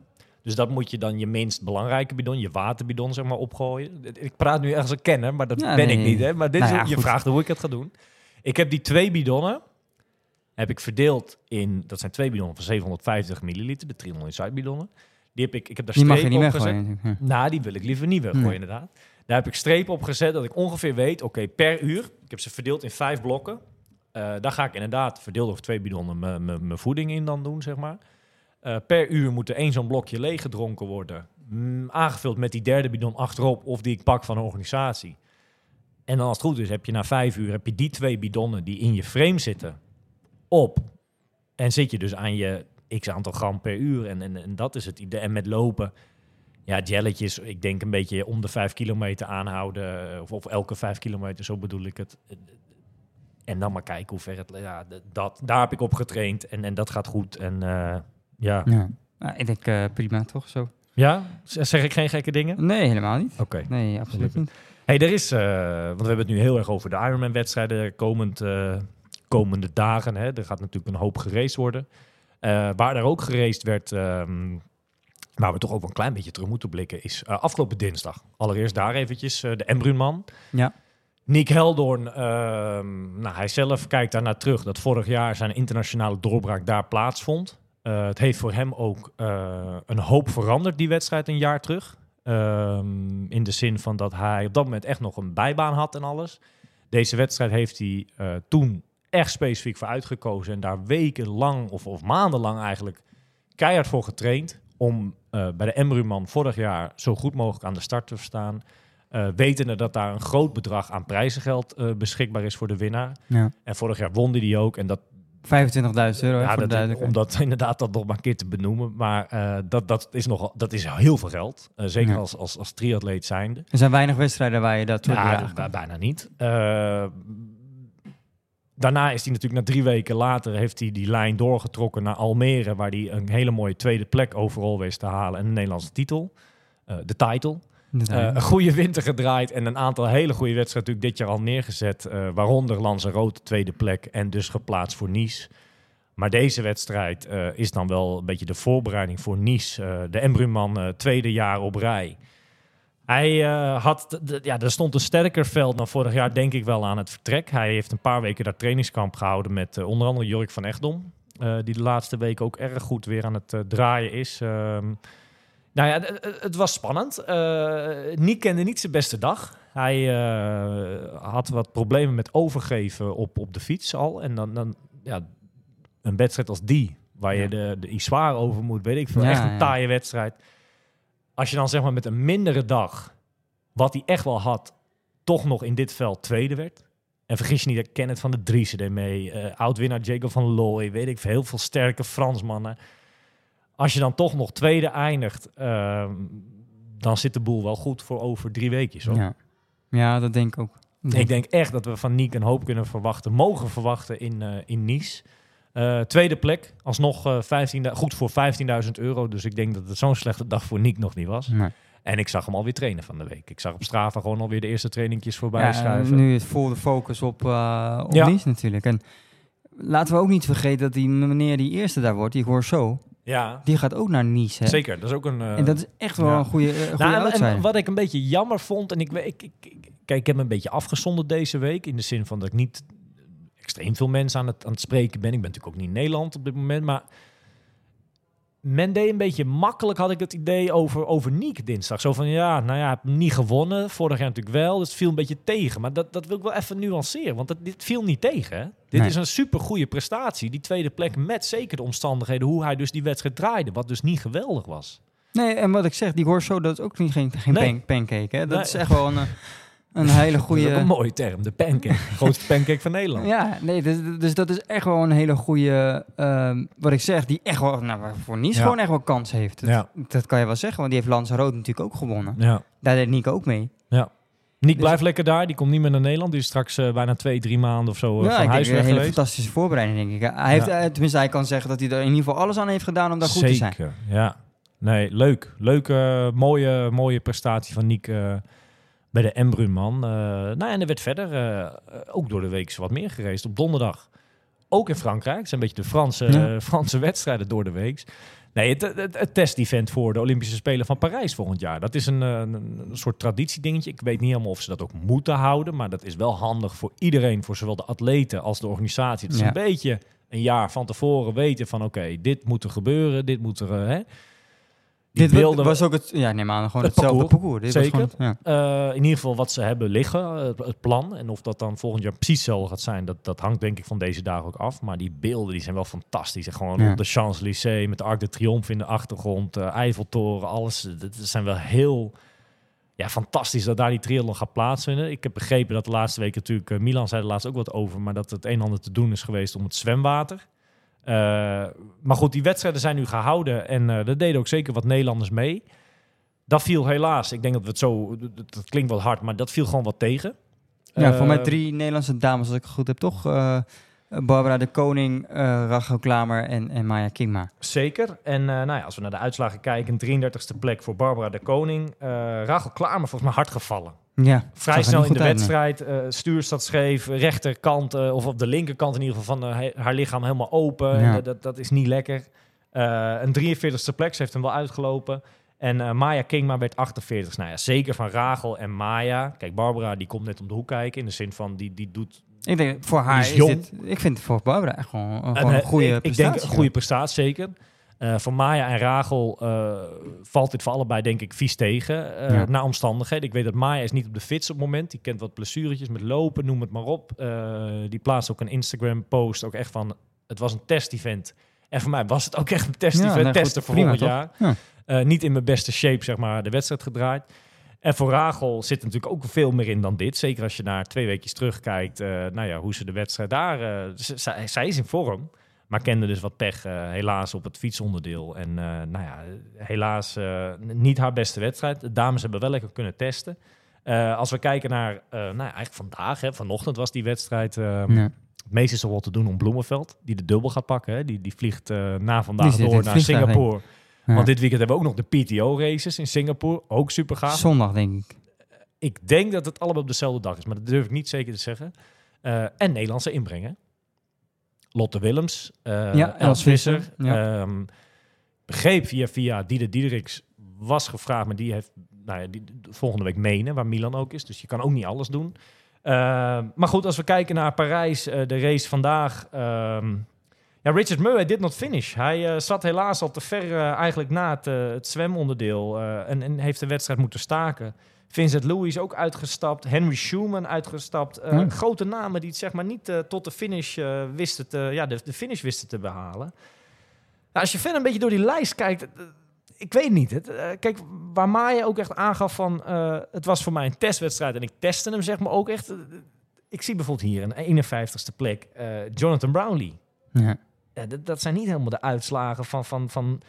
Dus dat moet je dan je minst belangrijke bidon, je waterbidon zeg maar opgooien. Ik praat nu als een kenner, maar dat Ja, ben nee, ik niet. Hè? Maar dit Nou is, ja, je goed. vraagt hoe ik het ga doen. Ik heb die twee bidonnen, heb ik verdeeld in, dat zijn twee bidonnen van 750 milliliter, de 300 inside bidonnen. Die heb ik, ik heb daar Die mag je niet weggooien. Nou, die wil ik liever niet weggooien, Nee. inderdaad. Daar heb ik strepen op gezet dat ik ongeveer weet, oké, per uur. Ik heb ze verdeeld in vijf blokken. Eh, daar ga ik inderdaad verdeeld over twee bidonnen mijn voeding in dan doen, zeg maar. Eh, per uur moet er één zo'n blokje leeggedronken worden. Mm, aangevuld met die derde bidon achterop of die ik pak van een organisatie. En dan als het goed is, heb je na vijf uur heb je die twee bidonnen die in je frame zitten op. En zit je dus aan je x aantal gram per uur. En, en, en dat is het idee. En met lopen, ja, jelletjes, ik denk een beetje om de vijf kilometer aanhouden. Of, of elke vijf kilometer, zo bedoel ik het. En dan maar kijken hoe ver het... Ja, dat, daar heb ik op getraind en, en dat gaat goed. En eh, ja. Ja. Nou, ik denk eh, prima, toch? Zo. Ja? Zeg ik geen gekke dingen? Nee, helemaal niet. Oké. Nee, absoluut niet. Hey, er is, eh, want we hebben het nu heel erg over de Ironman-wedstrijden komend, eh, komende dagen. Hè. Er gaat natuurlijk een hoop geraced worden. Eh, waar er ook geraced werd, ehm, waar we toch ook wel een klein beetje terug moeten blikken, is eh, afgelopen dinsdag. Allereerst daar eventjes eh, de Embrunman. Ja. Nick Heldoorn, ehm, nou, hij zelf kijkt daar naar terug dat vorig jaar zijn internationale doorbraak daar plaatsvond. Eh, het heeft voor hem ook een hoop veranderd, die wedstrijd een jaar terug. Ehm, in de zin van dat hij op dat moment echt nog een bijbaan had en alles. Deze wedstrijd heeft hij toen echt specifiek voor uitgekozen. En daar wekenlang of, of maandenlang eigenlijk keihard voor getraind. Om eh, bij de Emruman vorig jaar zo goed mogelijk aan de start te staan. Eh wetende dat daar een groot bedrag aan prijzengeld eh, beschikbaar is voor de winnaar. Ja. 25.000 En vorig jaar won die ook. En dat, euro, hè, ja, de dat, duidelijkheid. om dat inderdaad dat nog maar een keer te benoemen. Maar dat, dat, is nog, dat is heel veel geld. Zeker Ja. als, als, als triatleet zijnde. Er zijn weinig wedstrijden waar je dat Ja, bijna niet. Daarna is hij natuurlijk na drie weken later... heeft hij die lijn doorgetrokken naar Almere... waar hij een hele mooie tweede plek overal wist te halen... en een Nederlandse titel. Eh, de title. Eh, een goede winter gedraaid en een aantal hele goede wedstrijden natuurlijk dit jaar al neergezet. eh, waaronder Lanzarote tweede plek en dus geplaatst voor Nice. Maar deze wedstrijd is dan wel een beetje de voorbereiding voor Nice. De Embruman tweede jaar op rij. Hij eh, had, ja, er stond een sterker veld dan vorig jaar, denk ik wel, aan het vertrek. Hij heeft een paar weken daar trainingskamp gehouden met eh, onder andere Jork van Echtdom. eh, die de laatste weken ook erg goed weer aan het draaien is. Ehm, nou ja, het was spannend. Nick kende niet zijn beste dag. Hij had wat problemen met overgeven op, op de fiets al. En dan, dan ja, een wedstrijd als die, waar je de, de Iswaar over moet, weet ik veel. Ja, echt een taaie wedstrijd. Als je dan zeg maar met een mindere dag, wat hij echt wel had, toch nog in dit veld tweede werd. En vergis je niet, dat Kenneth van de Driessen deed mee. eh oud-winnaar Jacob van Looy, weet ik veel. Heel veel sterke Fransmannen. Als je dan toch nog tweede eindigt, ehm, dan zit de boel wel goed voor over drie weekjes. Hoor. ja. ja, dat denk ik ook. Ik denk echt dat we van Niek een hoop kunnen verwachten, mogen verwachten in, eh, in Nice. Eh, tweede plek, alsnog eh 15, goed voor 15.000 euro. Dus ik denk dat het zo'n slechte dag voor Niek nog niet was. Nee. En ik zag hem alweer trainen van de week. Ik zag op Strava gewoon alweer de eerste trainingjes voorbij Ja, schuiven. nu is vol de focus op, eh op Ja. Natuurlijk. En laten we ook niet vergeten dat die meneer die eerste daar wordt, die Gorso, Ja, die gaat ook naar Nice. Hè? zeker. Dat is ook een... En dat is echt wel ja. een goede, eh, goede Nou, en- wat ik een beetje jammer vond, en ik, ik, ik- kijk, ik heb me een beetje afgezonderd deze week, in de zin van dat ik niet extreem veel mensen aan het, aan het spreken ben. Ik ben natuurlijk ook niet in Nederland op dit moment, maar men deed een beetje makkelijk, had ik het idee, over, over Niek dinsdag. Zo van, ja, nou ja, niet gewonnen, vorig jaar natuurlijk wel, dus het viel een beetje tegen. Maar dat, dat wil ik wel even nuanceren, want dat, dit viel niet tegen. Hè? Dit Nee. is een super goede prestatie, die tweede plek met zeker de omstandigheden, hoe hij dus die wedstrijd draaide, wat dus niet geweldig was. Nee, en wat ik zeg, die Gorso, dat is ook niet, geen, geen Nee. pan- pancake. Hè? Dat Nee. is echt wel een, eh, een hele Dat is ook een goede... mooie term, de pancake. grootste pancake van Nederland. Ja, nee, dus, dus dat is echt wel een hele goede, ehm, wat ik zeg, die echt wel, nou, voor Nice Ja. gewoon echt wel kans heeft. Dat, Ja. dat kan je wel zeggen, want die heeft Lanzarote natuurlijk ook gewonnen. Ja. Daar deed Nico ook mee. Nick Dus- blijft lekker daar. Die komt niet meer naar Nederland. Die is straks eh, bijna twee, drie maanden of zo eh, ja, van huis weg een hele geweest. fantastische voorbereiding, denk ik. Hij heeft, Ja. eh, tenminste, hij kan zeggen dat hij er in ieder geval alles aan heeft gedaan om daar goed te zijn. Zeker, ja. Nee, leuk. Leuke, mooie, mooie prestatie van Nick eh, bij de Embrunman. Eh nou, en er werd verder eh, ook door de week wat meer gereisd op donderdag. Ook in Frankrijk. Het zijn een beetje de Franse, Ja. eh, Franse wedstrijden door de week. Nee, het, het, het test-event voor de Olympische Spelen van Parijs volgend jaar. Dat is een, een, een soort traditiedingetje. Ik weet niet helemaal of ze dat ook moeten houden. Maar dat is wel handig voor iedereen. Voor zowel de atleten als de organisatie. Het is Ja. een beetje een jaar van tevoren weten van... oké, dit moet er gebeuren. Dit moet er... hè. Dit beelden- was ook het, ja, neem aan, gewoon Het hetzelfde parcours, parcours. Dit zeker. Was gewoon, ja. Eh, in ieder geval wat ze hebben liggen, het, het plan. En of dat dan volgend jaar precies hetzelfde gaat zijn, dat, dat hangt denk ik van deze dagen ook af. Maar die beelden die zijn wel fantastisch. En gewoon Ja. op de Champs-Élysées met de Arc de Triomphe in de achtergrond, eh, Eiffeltoren, alles. Dat dat zijn wel heel, ja, fantastisch dat daar die triathlon gaat plaatsvinden. Ik heb begrepen dat de laatste week natuurlijk, eh, Milan zei er laatst ook wat over, maar dat het een en ander te doen is geweest om het zwemwater. Eh, maar goed, die wedstrijden zijn nu gehouden en eh er deden ook zeker wat Nederlanders mee. Dat viel helaas, ik denk dat we het zo, dat, dat klinkt wat hard, maar dat viel gewoon wat tegen. Ja, voor mij Eh, drie Nederlandse dames, als ik het goed heb, toch? Barbara de Koning, eh Rachel Klamer en, en Maya Kingma. Zeker. En nou ja, als we naar de uitslagen kijken, 33ste plek voor Barbara de Koning. Eh Rachel Klamer volgens mij hard gevallen. Ja, Vrij snel in de wedstrijd. eh stuurstad scheef, rechterkant eh, of op de linkerkant in ieder geval van eh, haar lichaam helemaal open. Ja. Dat, dat, is niet lekker. Een 43ste plek, ze heeft hem wel uitgelopen. En Maya Kingma werd 48. Nou ja, zeker van Rachel en Maya. Kijk, Barbara die komt net om de hoek kijken. In de zin van, die, die doet Ik denk, voor haar is is, dit... Ik vind het voor Barbara echt gewoon, gewoon En, een goede ik, ik prestatie. denk een goede prestatie, zeker. Eh, voor Maya en Rachel eh, valt dit voor allebei, denk ik, vies tegen. eh Ja. Naar omstandigheden. Ik weet dat Maya is niet op de fiets op het moment. Die kent wat blessuretjes met lopen, noem het maar op. Die plaatst ook een Instagram-post. Ook echt van, het was een test-event. En voor mij was het ook echt een test-event. Ja, nee, goed, testen voor prima, volgend jaar. Ja. Niet in mijn beste shape, zeg maar, de wedstrijd gedraaid. En voor Rachel zit er natuurlijk ook veel meer in dan dit. Zeker als je naar twee weekjes terugkijkt. nou ja, hoe ze de wedstrijd daar... z- zij is in vorm. Maar kende dus wat pech eh, helaas op het fietsonderdeel. En eh, nou ja, helaas eh, niet haar beste wedstrijd. De dames hebben wel lekker kunnen testen. Als we kijken naar, nou ja, eigenlijk vandaag, hè, vanochtend was die wedstrijd. eh, Ja. Het meeste is er wel te doen om Bloemenveld, die de dubbel gaat pakken. Hè. Die, die vliegt na vandaag door naar Singapore. Ja. Want dit weekend hebben we ook nog de PTO-races in Singapore. Ook super gaaf. Zondag, denk ik. Ik denk dat het allemaal op dezelfde dag is, maar dat durf ik niet zeker te zeggen. En Nederlandse inbrengen. Lotte Willems, eh Ja, Els Visser. Visser, ja. Ehm, begreep via via Diede Diederiks was gevraagd, maar die heeft nou ja, die, volgende week menen, waar Milan ook is. Dus je kan ook niet alles doen. Ehm, maar goed, als we kijken naar Parijs, eh, de race vandaag. ehm, ja, Richard Murray did not finish. Hij eh, zat helaas al te ver eh, eigenlijk na het, eh, het zwemonderdeel eh, en, en heeft de wedstrijd moeten staken. Vincent Louis ook uitgestapt. Henry Schumann uitgestapt. Eh, Hmm. Grote namen die het zeg maar niet eh, tot de finish eh, wisten te, ja, de, de finish wisten te behalen. Nou, als je verder een beetje door die lijst kijkt, ik weet niet. Het, kijk, waar Maya ook echt aangaf van, het was voor mij een testwedstrijd en ik testte hem zeg maar ook echt. ik zie bijvoorbeeld hier een 51ste plek, Jonathan Brownlee. Ja. Ja, dat, dat zijn niet helemaal de uitslagen van, van, van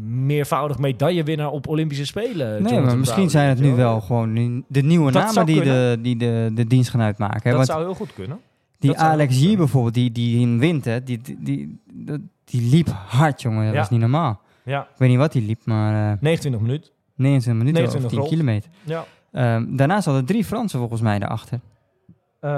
meervoudig medaillewinnaar op Olympische Spelen. Nee, maar misschien zijn het nu wel gewoon de nieuwe Dat namen die de, die de, de dienst gaan uitmaken. hè. Dat Want zou heel goed kunnen. die dat Alex bijvoorbeeld, die, die in wint, hè, die, die, die, die, die liep hard, jongen. Dat Ja. was niet normaal. Ja, Ik weet niet wat hij liep, maar eh 29 minuten. 29 minuten 29 of 10 rolt. kilometer. Ja. Ehm, daarnaast hadden drie Fransen volgens mij daarachter. Eh,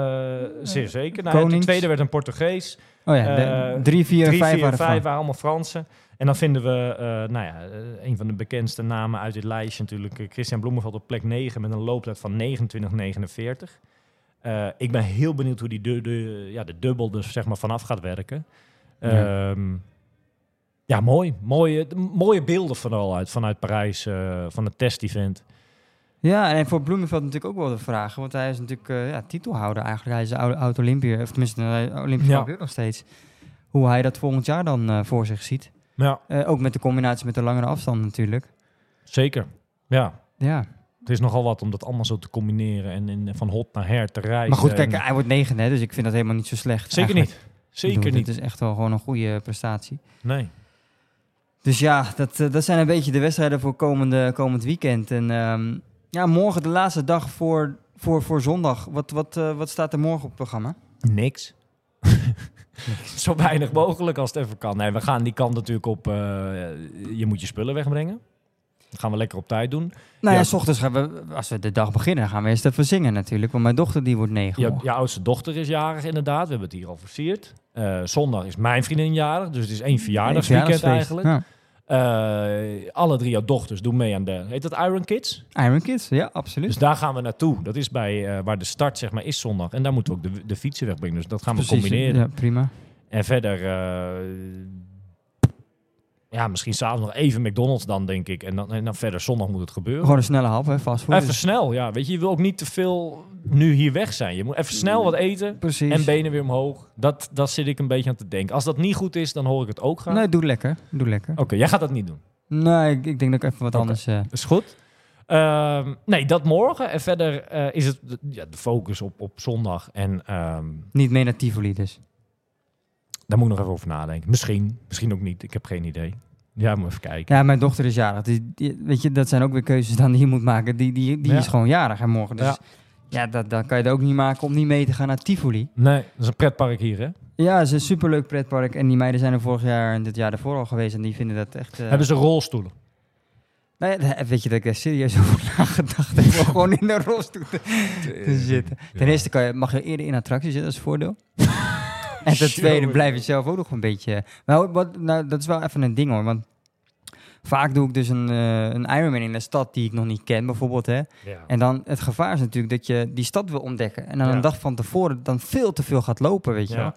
zeer zeker. Nou, de tweede werd een Portugees. Oh ja, de, Eh, drie, vier, Drie, vijf vier, waren vijf Fransen. waren allemaal Fransen. En dan vinden we, eh, nou ja, eh, een van de bekendste namen uit dit lijstje natuurlijk. eh, Christian Bloemenveld op plek 9 met een looptijd van 29,49. Eh ik ben heel benieuwd hoe die de, de, ja, de dubbel dus zeg maar vanaf gaat werken. Ja. Ehm, ja, mooi. Mooie, mooie beelden vooral uit, vanuit Parijs, van het test-event. Ja, en voor Bloemenveld natuurlijk ook wel de vraag. Want hij is natuurlijk ja, titelhouder eigenlijk. Hij is oude- oud-Olympiër, of tenminste uh, Olympisch Ja. nog steeds. Hoe hij dat volgend jaar dan voor zich ziet. Ja, Eh, ook met de combinatie met de langere afstand natuurlijk. zeker. Ja, Ja, het is nogal wat om dat allemaal zo te combineren en, en van hot naar her te reizen. maar goed, kijk, en- hij wordt negen, hè, dus ik vind dat helemaal niet zo slecht. Zeker eigenlijk. niet. Zeker bedoel, niet. Het is echt wel gewoon een goede prestatie. Nee. Dus ja, dat, eh, dat zijn een beetje de wedstrijden voor komende, komend weekend. En ehm, ja, morgen de laatste dag voor, voor, voor zondag. Wat, wat, eh, wat staat er morgen op het programma? Niks. Zo weinig mogelijk als het even kan. Nee, we gaan die kant natuurlijk op. eh, je moet je spullen wegbrengen. Dat gaan we lekker op tijd doen. Nou ja, Ja. s ochtends gaan we, als we de dag beginnen, gaan we eerst even zingen natuurlijk. Want mijn dochter die wordt negen. Je, morgen. je oudste dochter is jarig inderdaad. We hebben het hier al versierd. Eh, zondag is mijn vriendin jarig. Dus het is één verjaardagsweekend eigenlijk. Ja. Eh, alle drie jouw dochters doen mee aan de... Heet dat Iron Kids? Iron Kids, ja, absoluut. Dus daar gaan we naartoe. Dat is bij eh, waar de start zeg maar is zondag. En daar moeten we ook de, de fietsen wegbrengen. Dus dat gaan we Precies, combineren. Ja, prima. En verder, eh, ja, misschien s'avonds nog even McDonald's dan, denk ik. En dan, en dan verder zondag moet het gebeuren. Gewoon een snelle hap, hè, fastfood. Even snel, ja. Weet je, je wil ook niet te veel nu hier weg zijn. Je moet even snel wat eten Precies. en benen weer omhoog. Dat, dat zit ik een beetje aan te denken. Als dat niet goed is, dan hoor ik het ook graag. Nee, doe lekker. Doe lekker. Oké, jij gaat dat niet doen. Nee, ik, ik denk dat ik even wat anders... eh, is goed. Ehm, nee, dat morgen. En verder eh, is het de- ja, de focus op, op zondag. En ehm, Niet meer naar Tivoli dus. Daar moet ik nog even over nadenken. Misschien, misschien ook niet. Ik heb geen idee. Ja, moet even kijken. Ja, mijn dochter is jarig. Die, die- weet je, dat zijn ook weer keuzes dan die je moet maken. Die, die, die Ja. is gewoon jarig en morgen. Dus Ja. ja, dat, dat kan je er ook niet maken om niet mee te gaan naar Tivoli. Nee, dat is een pretpark hier, hè? Ja, het is een superleuk pretpark. En die meiden zijn er vorig jaar en dit jaar ervoor al geweest. En die vinden dat echt... eh, Hebben ze rolstoelen? Nou ja, daar- weet je dat ik daar serieus over nagedacht heb. Gewoon in de rolstoel te, te zitten. Ten eerste kan je, mag je eerder in attractie zitten, dat is een voordeel. en ten tweede blijf je zelf ook nog een beetje... Nou, wat, nou, dat is wel even een ding hoor. Want vaak doe ik dus een, eh, een Ironman in een stad die ik nog niet ken bijvoorbeeld. Hè. Ja. En dan het gevaar is natuurlijk dat je die stad wil ontdekken. En dan Ja. een dag van tevoren dan veel te veel gaat lopen, weet je Ja. wel.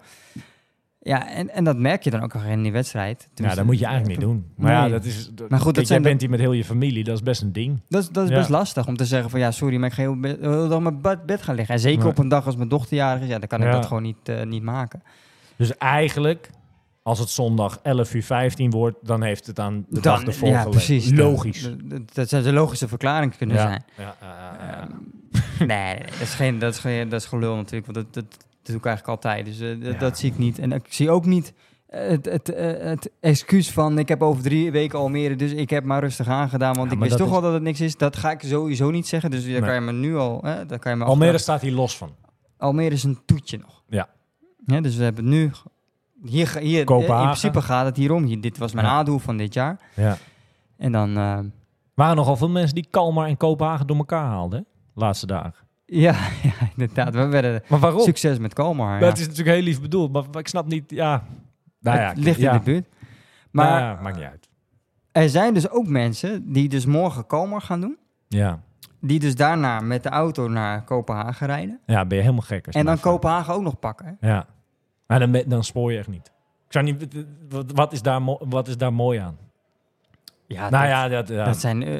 Ja, en, en dat merk je dan ook al in die wedstrijd. Ja, Tenminste, dat moet je eigenlijk niet doen. Maar ja, dat is. Maar goed, dat jij bent hier met heel je familie, dat is best een ding. Dat, is- dat is Ja. best lastig om te zeggen van ja, sorry, maar ik ga heel, heel dag mijn bed, bed gaan liggen. En zeker op een dag als mijn dochter jarig is, ja, dan kan ik dat gewoon niet, eh, niet maken. Dus eigenlijk, als het zondag 11 uur 15 wordt, dan heeft het aan de Dan- dag ervoor ja, gelegen. precies. Logisch. Dat, dat, dat zou de logische verklaring kunnen ja. zijn. Ja. Ehm, nee, nee, dat is, geen, dat, is geen, dat is gelul natuurlijk, want dat, dat, dat doe ik eigenlijk altijd. Dus eh, dat, Ja. dat zie ik niet. En ik zie ook niet eh, het, het, eh, het excuus van ik heb over drie weken Almere, dus ik heb maar rustig aangedaan, want Ja, ik wist toch is- al dat het niks is. Dat ga ik sowieso niet zeggen, dus daar Nee. kan je me nu al... Hè, daar kan je me Almere staat hier los van. Almere is een toetje nog. Ja. Ja, dus we hebben nu... Hier, hier, Kopenhagen. In principe gaat het hier om. Hier, dit was mijn Ja. A-doel van dit jaar. Ja. En dan... eh, waren nogal veel mensen die Kalmar en Kopenhagen door elkaar haalden, hè? laatste dagen. Ja, ja, inderdaad. We werden Maar waarom? succes met Kalmar. Ja. Dat is natuurlijk heel lief bedoeld, maar, ik snap niet, ja... Nou ja, het ligt in de buurt. Maar Maar ja, maakt niet uit. er zijn dus ook mensen die dus morgen Kalmar gaan doen. Ja. Die dus daarna met de auto naar Kopenhagen rijden. ja, ben je helemaal gek. En dan. Kopenhagen ook nog pakken. hè? Ja. Maar dan, dan spoor je echt niet. Ik zou niet... Wat, wat, is, daar wat is daar mooi aan? Ja, nou dat, ja, dat, ja. dat zijn... eh,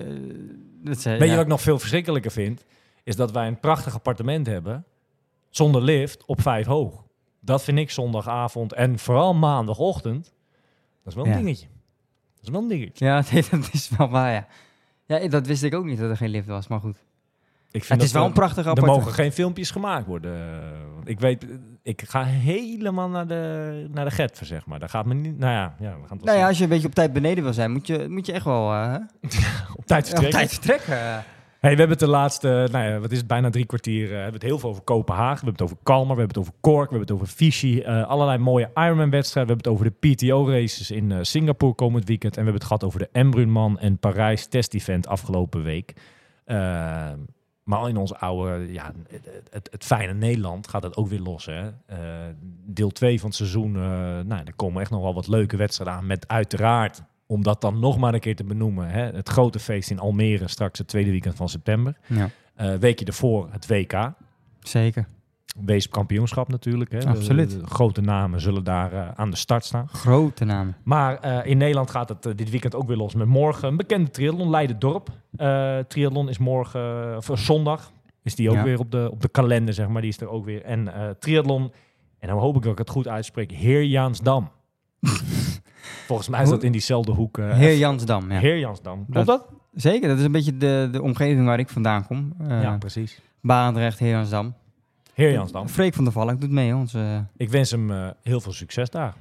dat zijn Weet ja. je wat ik nog veel verschrikkelijker vind? Is dat wij een prachtig appartement hebben, zonder lift, op vijf hoog. Dat vind ik zondagavond en vooral maandagochtend, dat is wel een Ja. dingetje. Dat is wel een dingetje. Ja, nee, dat is wel waar, ja. Ja, dat wist ik ook niet dat er geen lift was, maar goed. Ik vind Het is wel we- een prachtig Er appartement. mogen geen filmpjes gemaakt worden. Want Ik weet, ik ga helemaal naar de, naar de Getver, zeg maar. Daar gaat me niet... Nou ja, ja we gaan het wel Nou ja, als je een beetje op tijd beneden wil zijn, moet je, moet je echt wel eh, op tijd op vertrekken. tijd vertrekken. We hebben het de laatste, nou ja, wat is het, bijna drie kwartier, eh, hebben het heel veel over Kopenhagen. We hebben het over Kalmar, we hebben het over Cork, we hebben het over Vichy. eh, allerlei mooie Ironman-wedstrijden. We hebben het over de PTO-races in eh, Singapore komend weekend. En we hebben het gehad over de Embrunman en Parijs test-event afgelopen week. Eh, maar in ons oude, ja, het, het, fijne Nederland gaat het ook weer los. Hè? Eh, deel 2 van het seizoen, eh nou, er komen echt nog wel wat leuke wedstrijden aan. Met uiteraard, om dat dan nog maar een keer te benoemen, hè, het grote feest in Almere straks het tweede weekend van september. Ja, Eh weekje ervoor het WK. zeker. Wees kampioenschap natuurlijk. Hè. De- Absoluut. de grote namen zullen daar eh, aan de start staan. Grote namen. Maar eh, in Nederland gaat het dit weekend ook weer los met morgen een bekende triathlon, Leiden-Dorp. Triathlon is morgen, of zondag, is die ook Ja. weer op de, op de kalender, zeg maar. Die is er ook weer. En triathlon, en dan hoop ik dat ik het goed uitspreek, Heer Jaansdam. Volgens mij is dat in diezelfde hoek. eh, Heer Jansdam, ja. Heer Jaansdam. Klopt dat? Zeker, dat is een beetje de, de omgeving waar ik vandaan kom. Eh ja, precies. Barendrecht, Heer Jansdam. Heer Jaansdam. Freek van der Valk doet mee, onze... Ik wens hem eh, heel veel succes daar.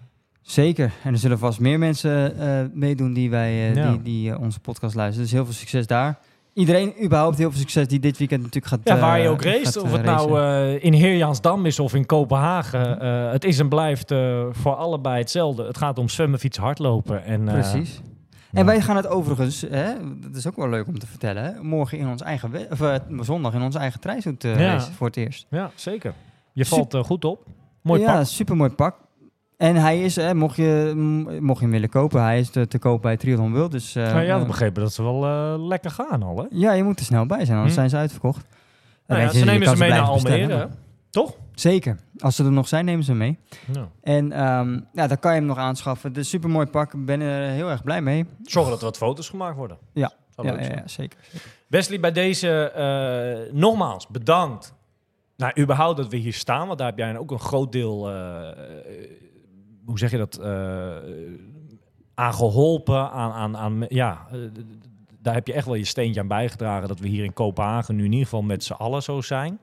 Zeker. En er zullen vast meer mensen meedoen die, wij, Ja. die, die onze podcast luisteren. Dus heel veel succes daar. Iedereen überhaupt heel veel succes die dit weekend natuurlijk gaat Ja, waar je eh, ook race, gaat, of eh, het nou racen. eh, in Heerjansdam is of in Kopenhagen. eh, het is en blijft eh, voor allebei hetzelfde. Het gaat om zwemmen, fietsen, hardlopen. En, eh, Precies. En wij gaan het overigens, hè, dat is ook wel leuk om te vertellen, morgen in ons eigen, we- of, eh, zondag in onze eigen treinzoet eh Ja. voor het eerst. Ja, zeker. Je valt eh, goed op. Mooi ja, pak. super mooi pak. En hij is, hè, mocht, je, mocht je hem willen kopen, hij is te, te koop bij Triathlon World. Dus, eh, Nou ja, eh, we begrepen dat ze wel eh, lekker gaan al, hè? ja, je moet er snel bij zijn, anders Hm. zijn ze uitverkocht. Nou ja, ze nemen ze mee naar Almere? Toch? Zeker. Als ze er nog zijn, nemen ze hem mee. Ja. En ehm, ja, dan kan je hem nog aanschaffen. Het is super mooi pak. Ik ben er heel erg blij mee. Zorgen dat er wat foto's gemaakt worden. Ja. Ja, ja, zeker. Wesley, bij deze eh, nogmaals bedankt. Nou, überhaupt dat we hier staan, want daar heb jij ook een groot deel, eh, eh, hoe zeg je dat, eh aan geholpen. Aan, aan, aan, ja, eh, daar heb je echt wel je steentje aan bijgedragen dat we hier in Kopenhagen nu in ieder geval met z'n allen zo zijn.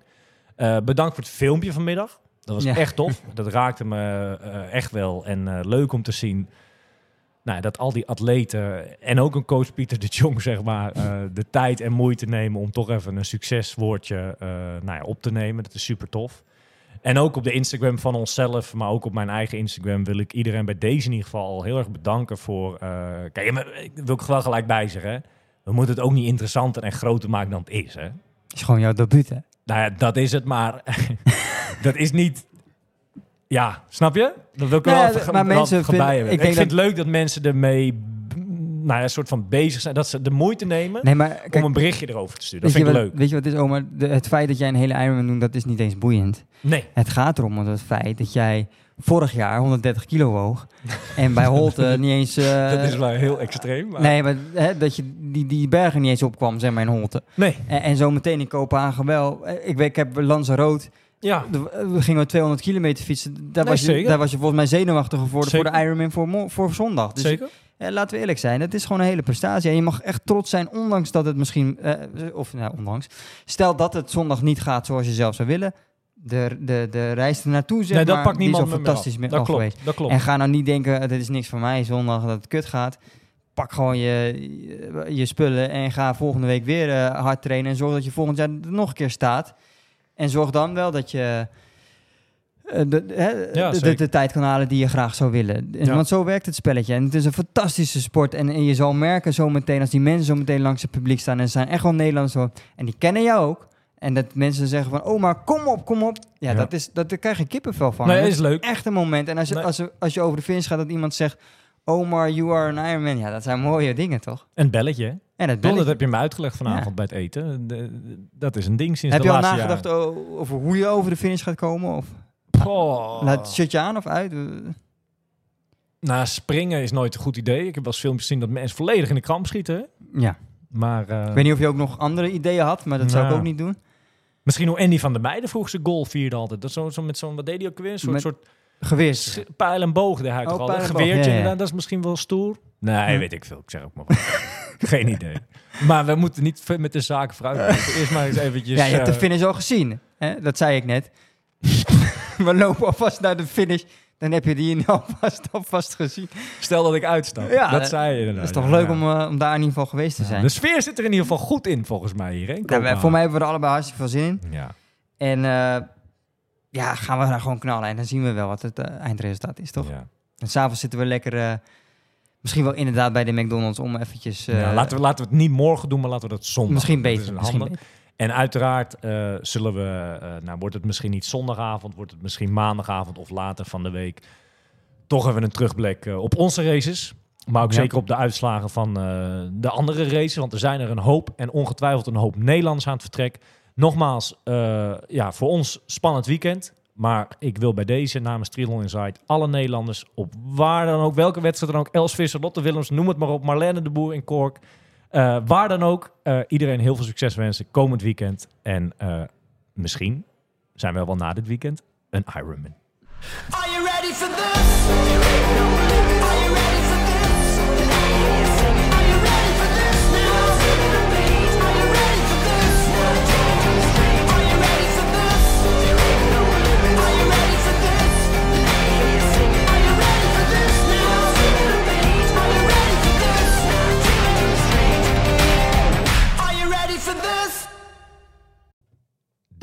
Eh, bedankt voor het filmpje vanmiddag. Dat was Ja. echt tof. Dat raakte me echt wel. En leuk om te zien nou, dat al die atleten en ook een coach Pieter de Jong, zeg maar, de tijd en moeite nemen om toch even een succeswoordje nou ja, op te nemen. Dat is super tof. En ook op de Instagram van onszelf, maar ook op mijn eigen Instagram wil ik iedereen bij deze in ieder geval al heel erg bedanken voor. eh, kijk, maar ik wil ik wel gelijk bij zeggen. hè. We moeten het ook niet interessanter en groter maken dan het is. Hè? is gewoon jouw debuut, hè? Nou ja, dat is het, maar dat is niet. Ja, snap je? Dat wil ik Nee, wel ja, maar wel mensen vinden- ik Ik, denk vind het leuk dat mensen ermee nou ja, een soort van bezig zijn. Dat ze de moeite nemen Nee, maar kijk, om een berichtje erover te sturen. Dat vind ik wat, leuk. weet je wat het is, Omar? De, het feit dat jij een hele Ironman doet, dat is niet eens boeiend. Nee. Het gaat erom om het feit dat jij vorig jaar 130 kilo woog. en bij Holte niet eens... eh, dat is wel heel extreem. Maar... Nee, maar hè, dat je die, die bergen niet eens opkwam, zeg maar, in Holte. Nee. En, en zo meteen in Kopenhagen wel. Ik, weet, ik heb Lanzarote, Ja. de- we gingen 200 kilometer fietsen. Daar, Nee, was je, zeker. daar was je volgens mij zenuwachtiger voor, voor de. Ironman voor, voor zondag. Dus Zeker. Eh, laten we eerlijk zijn, het is gewoon een hele prestatie. En je mag echt trots zijn, ondanks dat het misschien... eh, of nou, ondanks. Stel dat het zondag niet gaat zoals je zelf zou willen. De, de, de reis er naartoe, zeg nee, dat maar, pakt die is niemand al meer af. fantastisch mee Dat klopt. geweest. Dat klopt. En ga nou niet denken, dit is niks voor mij zondag, dat het kut gaat. Pak gewoon je, je, spullen en ga volgende week weer eh, hard trainen. En zorg dat je volgend jaar nog een keer staat. En zorg dan wel dat je de, Ja, de, de, de tijd kan halen die je graag zou willen. En- Ja. Want zo werkt het spelletje. En het is een fantastische sport. En, en je zal merken zo meteen, als die mensen zo meteen langs het publiek staan... en ze zijn echt wel Nederlands hoor, en die kennen jou ook... En dat mensen zeggen van, oh maar kom op, kom op. Ja, Ja. Dat is, dat, daar krijg je kippenvel van. Nee, Dat is leuk. echt een moment. En als je, Nee. als, je- als je over de finish gaat, dat iemand zegt... Omar, you are an Ironman. Ja, dat zijn mooie dingen, toch? Een belletje. hè? En belletje. dat heb je me uitgelegd vanavond Ja. bij het eten. De- dat is een ding sinds Heb de je al laatste nagedacht jaren. over hoe je over de finish gaat komen? Of Laat het shirtje aan of uit? Eh, Nou, springen is nooit een goed idee. Ik heb wel eens filmpjes gezien dat mensen volledig in de kramp schieten. Ja. Maar eh, Ik weet niet of je ook nog andere ideeën had, maar dat zou ik ook niet doen. misschien hoe Andy van der Meijden vroeg zijn goal vierde altijd. Dat zo, zo met zo'n, wat deed hij ook weer? Een soort, Met- soort pijl en boog. Daar hij Oh, toch al. pijl Een geweertje ja, ja. inderdaad. Dat is misschien wel stoer. Nee, Ja. weet ik veel. Ik zeg ook maar wat. Geen idee. Maar we moeten niet met de zaken vooruit. Eerst maar eens eventjes... ja, je hebt de eh, finish al gezien. Hè? Dat zei ik net. We lopen alvast naar de finish. Dan heb je die alvast, alvast gezien. Stel dat ik uitstap. Ja, dat dat- zei je Dat inderdaad. is toch leuk ja. om, eh, om daar in ieder geval geweest te zijn. De sfeer zit er in ieder geval goed in, volgens mij hier. Hè? Nou, Kopenhagen. voor mij hebben we er allebei hartstikke veel zin in. Ja. En eh, ja, gaan we daar gewoon knallen. En dan zien we wel wat het eh, eindresultaat is, toch? Ja. En s'avonds zitten we lekker... eh, misschien wel inderdaad bij de McDonald's om eventjes... eh, Ja, laten, we, laten we het niet morgen doen, maar laten we dat zondag Misschien beter. is Misschien beter. En uiteraard eh, zullen we, eh, nou wordt het misschien niet zondagavond, wordt het misschien maandagavond of later van de week, toch even een terugblik eh, op onze races. Maar ook Ja. zeker op de uitslagen van de andere races, want er zijn er een hoop en ongetwijfeld een hoop Nederlanders aan het vertrek. Nogmaals, ja, voor ons spannend weekend. Maar ik wil bij deze namens Triathlon Insight alle Nederlanders op waar dan ook, welke wedstrijd dan ook, Els Visser, Lotte Willems, noem het maar op, Marlene de Boer in Kork. Eh, waar dan ook, eh, iedereen heel veel succes wensen komend weekend. En eh, misschien zijn we wel na dit weekend een Ironman. Are you ready for this?